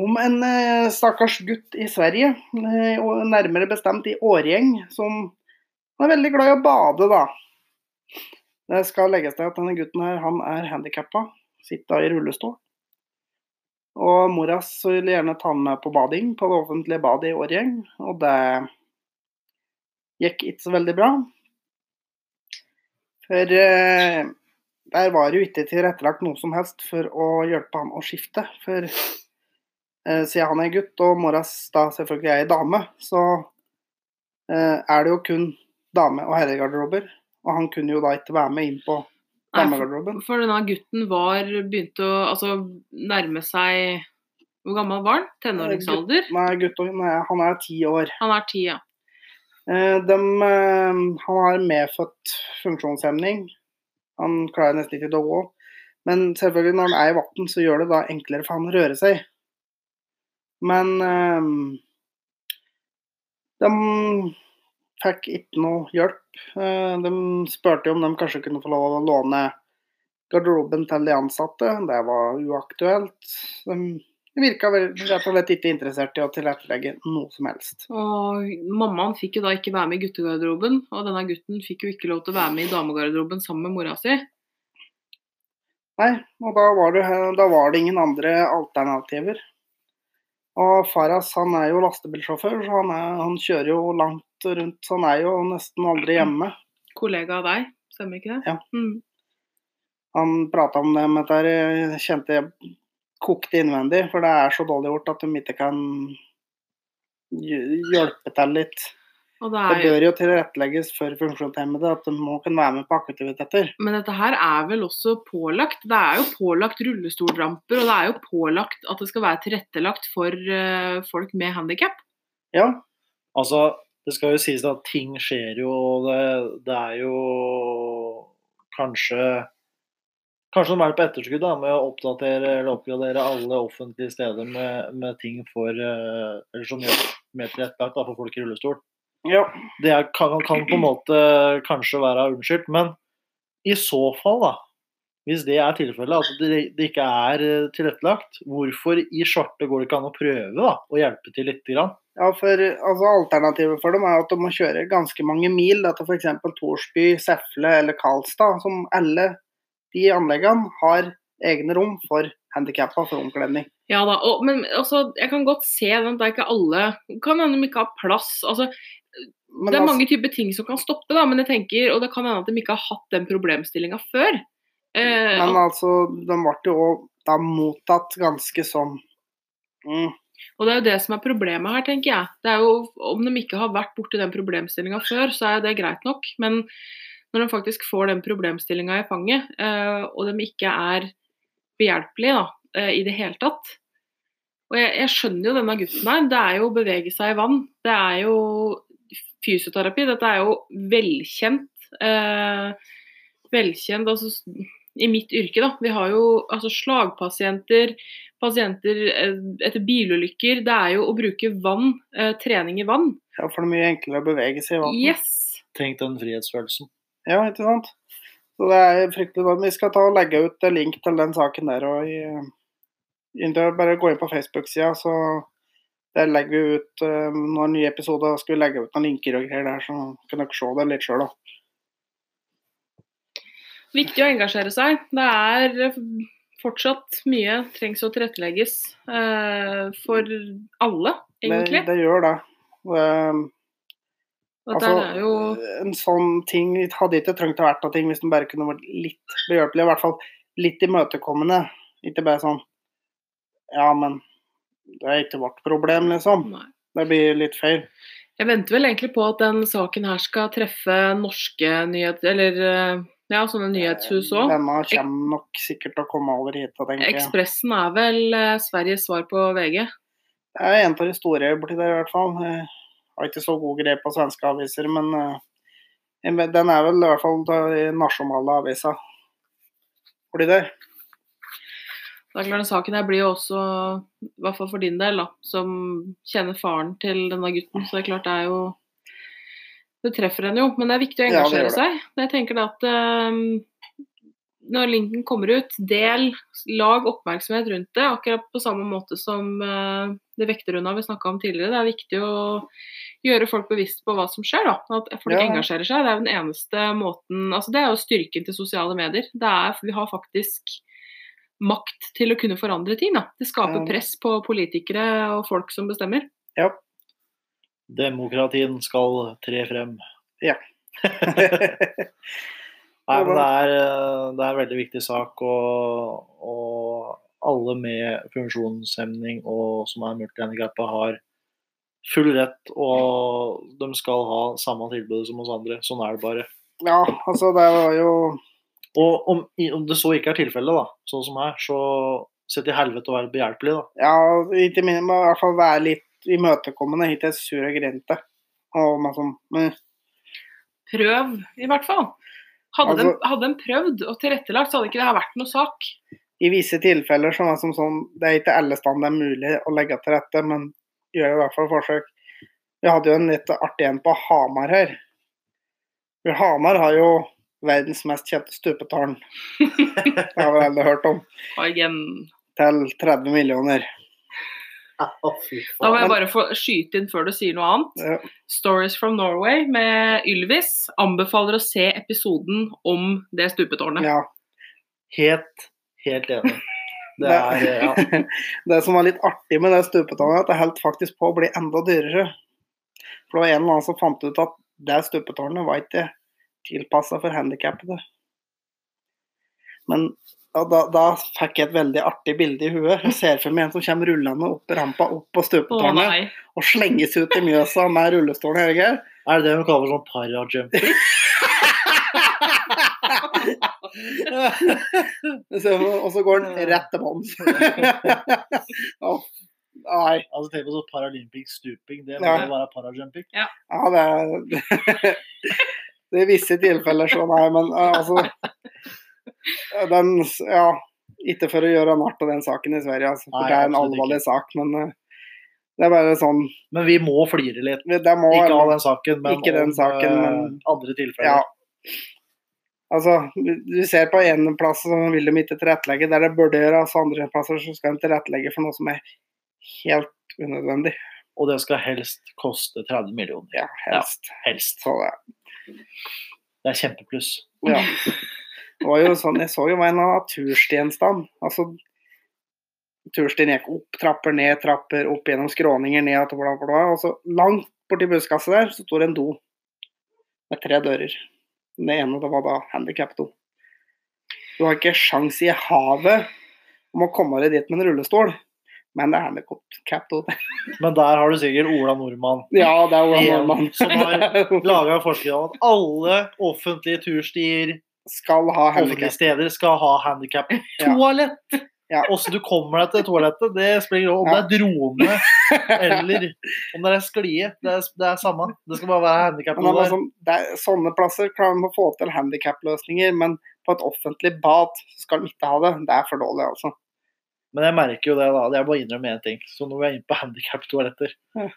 A: Om en eh, stakkars gutt i Sverige, eh, og nærmere bestemt i Årgjeng, som er veldig glad i å bade, da. Det skal legges til at denne gutten her, han er handikappa, sitter i rullestol. Og mora ville gjerne ta han med på bading på det offentlige badet i Årgjeng, og det gikk ikke så veldig bra. For eh, der var det jo ikke tilrettelagt noe som helst for å hjelpe han å skifte. For eh, siden han er gutt og moras da selvfølgelig er ei dame, så eh, er det jo kun dame- og herregarderober. Og han kunne jo da ikke være med inn på
B: Nei, for, denne gutten var begynte å altså, nærme seg Hvor gammel var han? Tenåringsalder?
A: Nei, guttungen han er ti år.
B: Han er ti, ja.
A: Eh, de, eh, han har medfødt funksjonshemning. Han klarer nesten ikke å gå. Men selvfølgelig når han er i vann, så gjør det da enklere for han å røre seg. Men eh, de fikk ikke noe hjelp. Eh, de spurte om de kanskje kunne få lov å låne garderoben til de ansatte. Det var uaktuelt. De virka rett og slett ikke interessert i å tilrettelegge noe som helst.
B: Og mammaen fikk jo da ikke være med i guttegarderoben, og denne gutten fikk jo ikke lov til å være med i damegarderoben sammen med mora si.
A: Nei, og da var det, da var det ingen andre alternativer. Og Faras han er jo lastebilsjåfør, så han, er, han kjører jo langt rundt. Så han er jo nesten aldri hjemme.
B: Kollega av deg, stemmer ikke det?
A: Ja.
B: Mm.
A: Han prata om det men dette, kjente jeg kokte innvendig, for det er så dårlig gjort at de ikke kan hjelpe til litt.
B: Og det
A: Det
B: er jo,
A: bør jo tilrettelegges for funksjonshemmede at de må kunne være med på aktiviteter.
B: men dette her er vel også pålagt. Det er jo pålagt rullestolramper, og det er jo pålagt at det skal være tilrettelagt for eh, folk med handikap.
A: Ja,
C: Altså, det skal jo sies at ting skjer jo, og det, det er jo kanskje Kanskje de er på etterskudd da, med å oppdatere eller oppgradere alle offentlige steder med, med ting for eh, eller som gjør mer tilrettelagt for folk i rullestol.
A: ja.
C: Det er, kan, kan på en måte kanskje være unnskyldt, men i så fall, da, hvis det er tilfellet, at det, det ikke er eh, tilrettelagt, hvorfor i svarte går det ikke an å prøve da, å hjelpe til litt? Grann?
A: Ja, for altså, Alternativet for dem er at de må kjøre ganske mange mil da, til f.eks. Torsby, Sefle eller Karlstad, som alle de anleggene har egne rom for handikappa for omkledning.
B: Ja da, og, men altså, jeg kan godt se den, at det er ikke alle Kan hende de ikke har plass. altså
A: Men
B: det er
A: altså-
B: mange typer ting som kan stoppe, da, men jeg tenker, og det kan hende at de ikke har hatt den problemstillinga før. Eh,
A: Men altså, den ble jo da mottatt ganske sånn mm,
B: og det er jo det som er problemet her, tenker jeg. Det er jo, Om de ikke har vært borti den problemstillinga før, så er det greit nok. Men når de faktisk får den problemstillinga i fanget, eh, og de ikke er behjelpelige da, eh, i det hele tatt Og jeg, jeg skjønner jo denne gutten her. Det er jo å bevege seg i vann. Det er jo fysioterapi. Dette er jo velkjent. Eh, velkjent altså, i mitt yrke, da. Vi har jo altså, slagpasienter, pasienter eh, etter bilulykker. Det er jo å bruke vann, eh, trening i vann.
A: ja, for det er mye enklere å bevege seg i vann.
B: Yes!
C: Tenk den frihetsfølelsen.
A: Ja, ikke sant? Så det er fryktelig bra. Vi skal ta og legge ut en link til den saken der. og i, Bare gå inn på Facebook-sida, så der legger vi ut uh, når nye episoder skal vi legge ut noen linker og greier der, så kan dere se det litt sjøl.
B: Viktig å engasjere seg. Det er eh, fortsatt mye trengs å tilrettelegges uh, for alle, egentlig.
A: det gjør det. Eh, altså,
B: jo
A: En sånn ting hadde ikke trengt å vært noe ting hvis den bare kunne vært litt behjelpelig. I hvert fall litt imøtekommende. Ikke bare sånn Ja, men det er ikke vårt problem, liksom.
B: Nei.
A: Det blir litt feil.
B: Jeg venter vel egentlig på at den saken her skal treffe norske nyheter, eller eh, ja, sånne nyhetshus òg.
A: Denne kommer nok sikkert til å komme over hit. tenker jeg.
B: Ekspressen er vel eh, Sveriges svar på VG.
A: Det er en av de store borti der, i hvert fall. Jeg har ikke så god grep på svenske aviser, men eh, den er vel i hvert fall den nasjonale avisa borti der.
B: Det er klart, den Saken her blir jo også, i hvert fall for din del, da, som kjenner faren til denne gutten. Så det er klart det er jo Det treffer en jo, men det er viktig å
A: Ja,
B: engasjere
A: det.
B: seg. Jeg tenker da at um, når linken kommer ut, del, lag oppmerksomhet rundt det. Akkurat på samme måte som uh, det vekterhunda vi snakka om tidligere. Det er viktig å gjøre folk bevisst på hva som skjer. da, At folk
A: Ja.
B: engasjerer seg. Det er jo den eneste måten altså Det er jo styrken til sosiale medier. Det er, Vi har faktisk makt til å kunne forandre ting. da. Det skaper
A: Ja.
B: press på politikere og folk som bestemmer.
A: Ja.
C: Demokratien skal tre frem.
A: Ja.
C: Nei, men det er, eh, det er en veldig viktig sak, og, og alle med funksjonshemning og som er multihandikappa, har full rett, og de skal ha samme tilbud som oss andre. Sånn er det bare.
A: ja, altså det var jo
C: Og om, om det så ikke er tilfellet, da, sånn som her, så sett i helvete å være behjelpelig, da.
A: Ja, ikke minst i hvert fall være litt imøtekommende, til sur og grinte. Og masse sånn. Men
B: Prøv, i hvert fall. Hadde,
A: Altså-
B: de, hadde de prøvd og tilrettelagt, så hadde ikke det her vært noe sak.
A: i visse tilfeller så er det som sånn Det er ikke alle steder det er mulig å legge til rette, men gjør i hvert fall forsøk. Vi hadde jo en litt artig en på Hamar her. For Hamar har jo verdens mest kjente stupetårn. Det har vi alle hørt om. Til 30 millioner.
B: Da må jeg bare få skyte inn før du sier noe annet.
A: Ja.
B: Stories from Norway med Ylvis anbefaler å se episoden om det stupetårnet.
A: Ja.
C: Helt, helt enig. Det er ja.
A: Det som var litt artig med det stupetårnet, er at det holdt faktisk på å bli enda dyrere. For det var en eller annen som fant ut at det stupetårnet var ikke tilpassa for handikappede. Men da, da fikk jeg et veldig artig bilde i huet. Jeg ser for meg en som kommer rullende opp rampa opp på
B: Å
A: stupetårnet
B: nei.
A: og slenges ut i Mjøsa med rullestolen. Helge.
C: Er det det de kaller sånn
A: para-jumping? og så går den rett til bånns. Å, Nei.
C: Altså Tenk på sånn paralympic stuping. Det må
A: Ja.
C: jo være parajumping.
A: Ja, det er Det er visse tilfeller så nei, men eh, altså Den Ja. Ikke for å gjøre narr av den saken i Sverige, altså, for
C: Nei,
A: det er en
C: alvorlig ikke.
A: sak, men eh, det er bare sånn
C: Men vi må flire litt.
A: Det må
C: Ikke av den saken, men
A: Ikke den
C: om
A: saken,
C: eh,
A: men-
C: andre tilfeller.
A: Ja. Altså, du- ser på en plass så vil de ikke tilrettelegge der det burde gjøres, altså andre plasser så skal de tilrettelegge for noe som er helt unødvendig.
C: Og det skal helst koste 30 millioner.
A: Ja, helst.
C: Helst.
A: Så det,
C: Det er kjempepluss.
A: ja. Det var jo sånn, jeg så jo var en av turstienstand. Altså, turstien gikk opp trapper, ned trapper, opp gjennom skråninger, ned bla, bla. Og så langt borti busskasset der så sto det en do med tre dører. Den ene det var da handikap-do. Du har ikke sjans i havet om å komme deg dit med en rullestol, men det er handikap-do.
C: Men der har du sikkert Ola Nordmann.
A: Ja, det er Ola Nordmann.
C: som har laga forskrift om at alle offentlige turstier,
A: skal ha handikap.
C: steder, skal ha handikap-toalett.
A: Ja.
C: Også du kommer deg til toalettet, det spiller ingen rolle om det er drone eller om det er sklie. Det er, det er samme. Det skal bare være
A: Men
C: handikap
A: er sånn, sånne plasser klarer man å få til handikap-løsninger, men på et offentlig bad skal de ikke ha det. Det er for dårlig, altså.
C: Men jeg merker jo det, da. Jeg må innrømme én ting. Så når vi er inne på handikap-toaletter
A: Ja.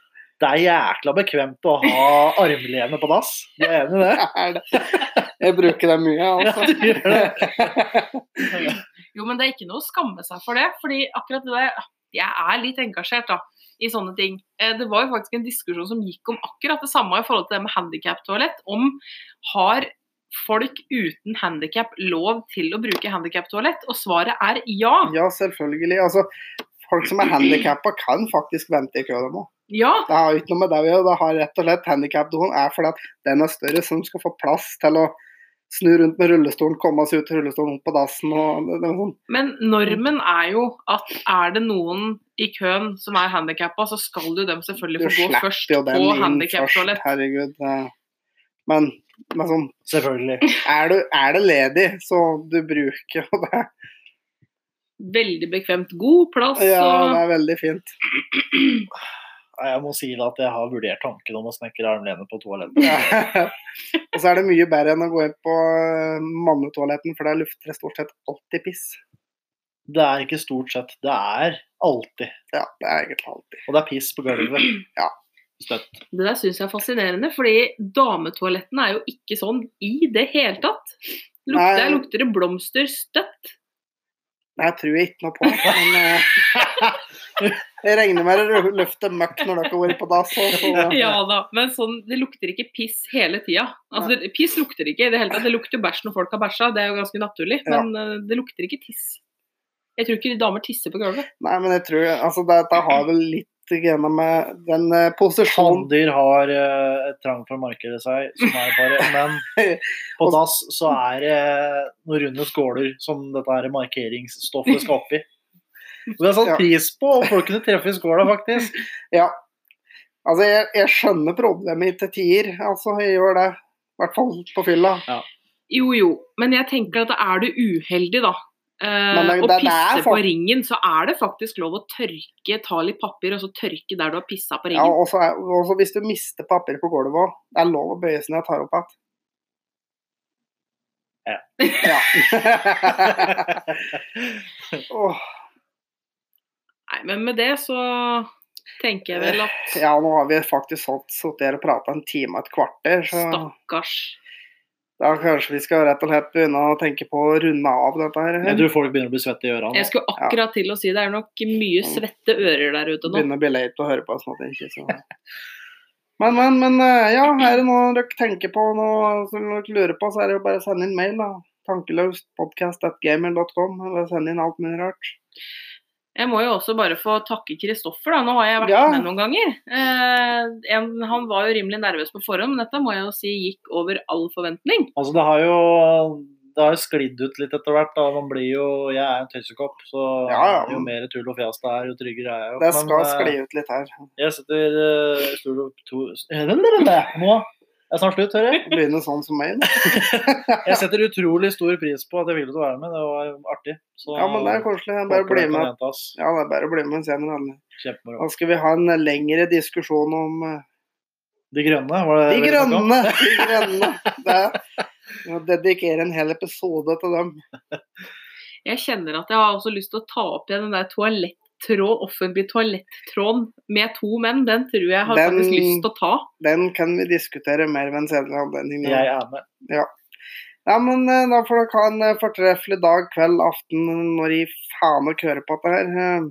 C: Det er jækla bekvemt å ha armlene på dass. Du er enig i det?
A: Det det. Jeg bruker det mye, altså.
C: du gjør det.
B: Jo, men det er ikke noe å skamme seg for det. fordi akkurat det der, Jeg er litt engasjert da, i sånne ting. Eh, Det var jo faktisk en diskusjon som gikk om akkurat det samme i forhold til det med handikaptoalett. Om har folk uten handikap lov til å bruke handikaptoalett? Og svaret er ja.
A: Ja, selvfølgelig. Altså, folk som er handikappa, kan faktisk vente i kø, de òg.
B: Ja,
A: Det har jo ikke noe med det å gjøre. Det har rett og slett handikapdoen er fordi at den er større, så de skal få plass til å snu rundt med rullestolen, komme seg ut til rullestolen, opp på dassen og det, det sånn.
B: Men normen er jo at er det noen i køen som er handikappa, så skal jo dem selvfølgelig
A: Du
B: få gå først på handikaptoalett.
A: herregud. Men, men sånn,
C: Selvfølgelig.
A: er, du, er det ledig, så du bruker jo det.
B: Veldig bekvemt. God plass.
A: Ja, det er veldig fint.
C: Jeg må si da at jeg har vurdert tanken om å snekre armlenet på toalettet.
A: Ja. og så er det mye bedre enn å gå inn på eh, mannetoaletten, for der lufter det stort sett alltid piss.
C: Det er ikke stort sett. Det er alltid.
A: Ja, det er egentlig alltid.
C: Og det er piss på gulvet.
A: Ja.
C: Støtt.
B: Det der syns jeg er fascinerende, fordi dametoalettene er jo ikke sånn i det hele tatt. Lukter, lukter det blomster støtt.
A: Nei, jeg tror jeg ikke noe på, men eh, jeg regner med det løfter møkk når dere går på dass.
B: Ja da, men sånn, det lukter ikke piss hele tida. Altså, det, piss lukter ikke i det hele tatt. Det lukter bæsj når folk har bæsja, det er jo ganske naturlig.
A: Ja.
B: Men eh, det lukter ikke tiss. Jeg tror ikke damer tisser på gulvet.
A: Nei, men jeg tror altså dette har vel litt gjennom den eh, posisjonen
C: Hanndyr har uh, et trang for å markere seg, som er bare Men på dass så er det noen runde skåler som dette her markeringsstoffet skal oppi. Det er satt
A: Ja.
C: pris på om folk kunne treffe i skåla, faktisk.
A: Ja. Altså, jeg, jeg skjønner problemet til tider. Altså, jeg gjør det. I hvert fall på fylla.
B: Jo jo, men jeg tenker at er du uheldig, da.
A: Uh, det-
B: og
A: det- det
B: på ringen, så er det faktisk lov å tørke, ta litt papir og så tørke der du har pissa på
A: Ja,
B: ringen.
A: og så er- og så hvis du mister papir på gulvet òg, det er lov å bøye seg ned og ta opp igjen.
C: Ja.
A: ja. Åh,
B: Nei, men med det så tenker jeg vel at
A: ja, nå har vi faktisk sittet der og prata en time og et kvarter, så
B: stakkars
A: da kanskje vi skal rett og slett begynne å tenke på å runde av dette her.
C: Jeg tror folk begynner å bli svette i ørene.
B: Jeg skulle akkurat til å si det er nok mye svette ører der ute nå.
A: Begynner å bli leit å høre på. Sånn at jeg så. Men, men, men eh, ja, er det noe dere tenker på noe som dere lurer på, så er det jo bare å sende inn mail. da. Tankeløst podcast.gamer.com, eller send inn alt mulig rart.
B: Jeg må jo også bare få takke Kristoffer, da. Nå har jeg vært
A: Ja.
B: med noen ganger. Eh, en, han var jo rimelig nervøs på forhånd, men dette må jeg jo si gikk over all forventning.
C: Altså, det har jo det har jo sklidd ut litt etter hvert. da, man blir jo, Jeg er en tøysekopp, så
A: Ja, ja,
C: jo
A: men-
C: mer tull og fjas det er, jo tryggere er jeg jo.
A: Det
C: Men,
A: skal
C: eh,
A: skli ut litt her.
C: Jeg sitter uh, stol to Nå er snart slutt, hører jeg.
A: Begynne sånn som meg.
C: Jeg setter utrolig stor pris på at jeg ville være med. Det var artig. Så
A: Ja, men det er koselig. Jeg Bare bli med. Ja, det er bare å bli med senere. Da skal vi ha en lengre diskusjon om eh,
C: De grønne, var det
A: De grønne! De grønne. Det er, å dedikere en hel episode til dem.
B: Jeg kjenner at jeg har også lyst til å ta opp igjen den der toalettråd, offentlig toalettråd med to menn. Den tror jeg har
A: Den-
B: faktisk lyst til å ta.
A: Den kan vi diskutere mer ved en senere anledning.
C: Jeg er med.
A: Ja, men eh, da får dere ha en eh, fortreffelig dag, kveld, aften, når i faen dere hører på dette her. Eh,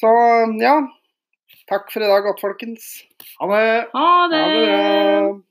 A: Så ja, takk for i dag, godt folkens.
C: Ha det!
B: Ha det!
A: Ha det.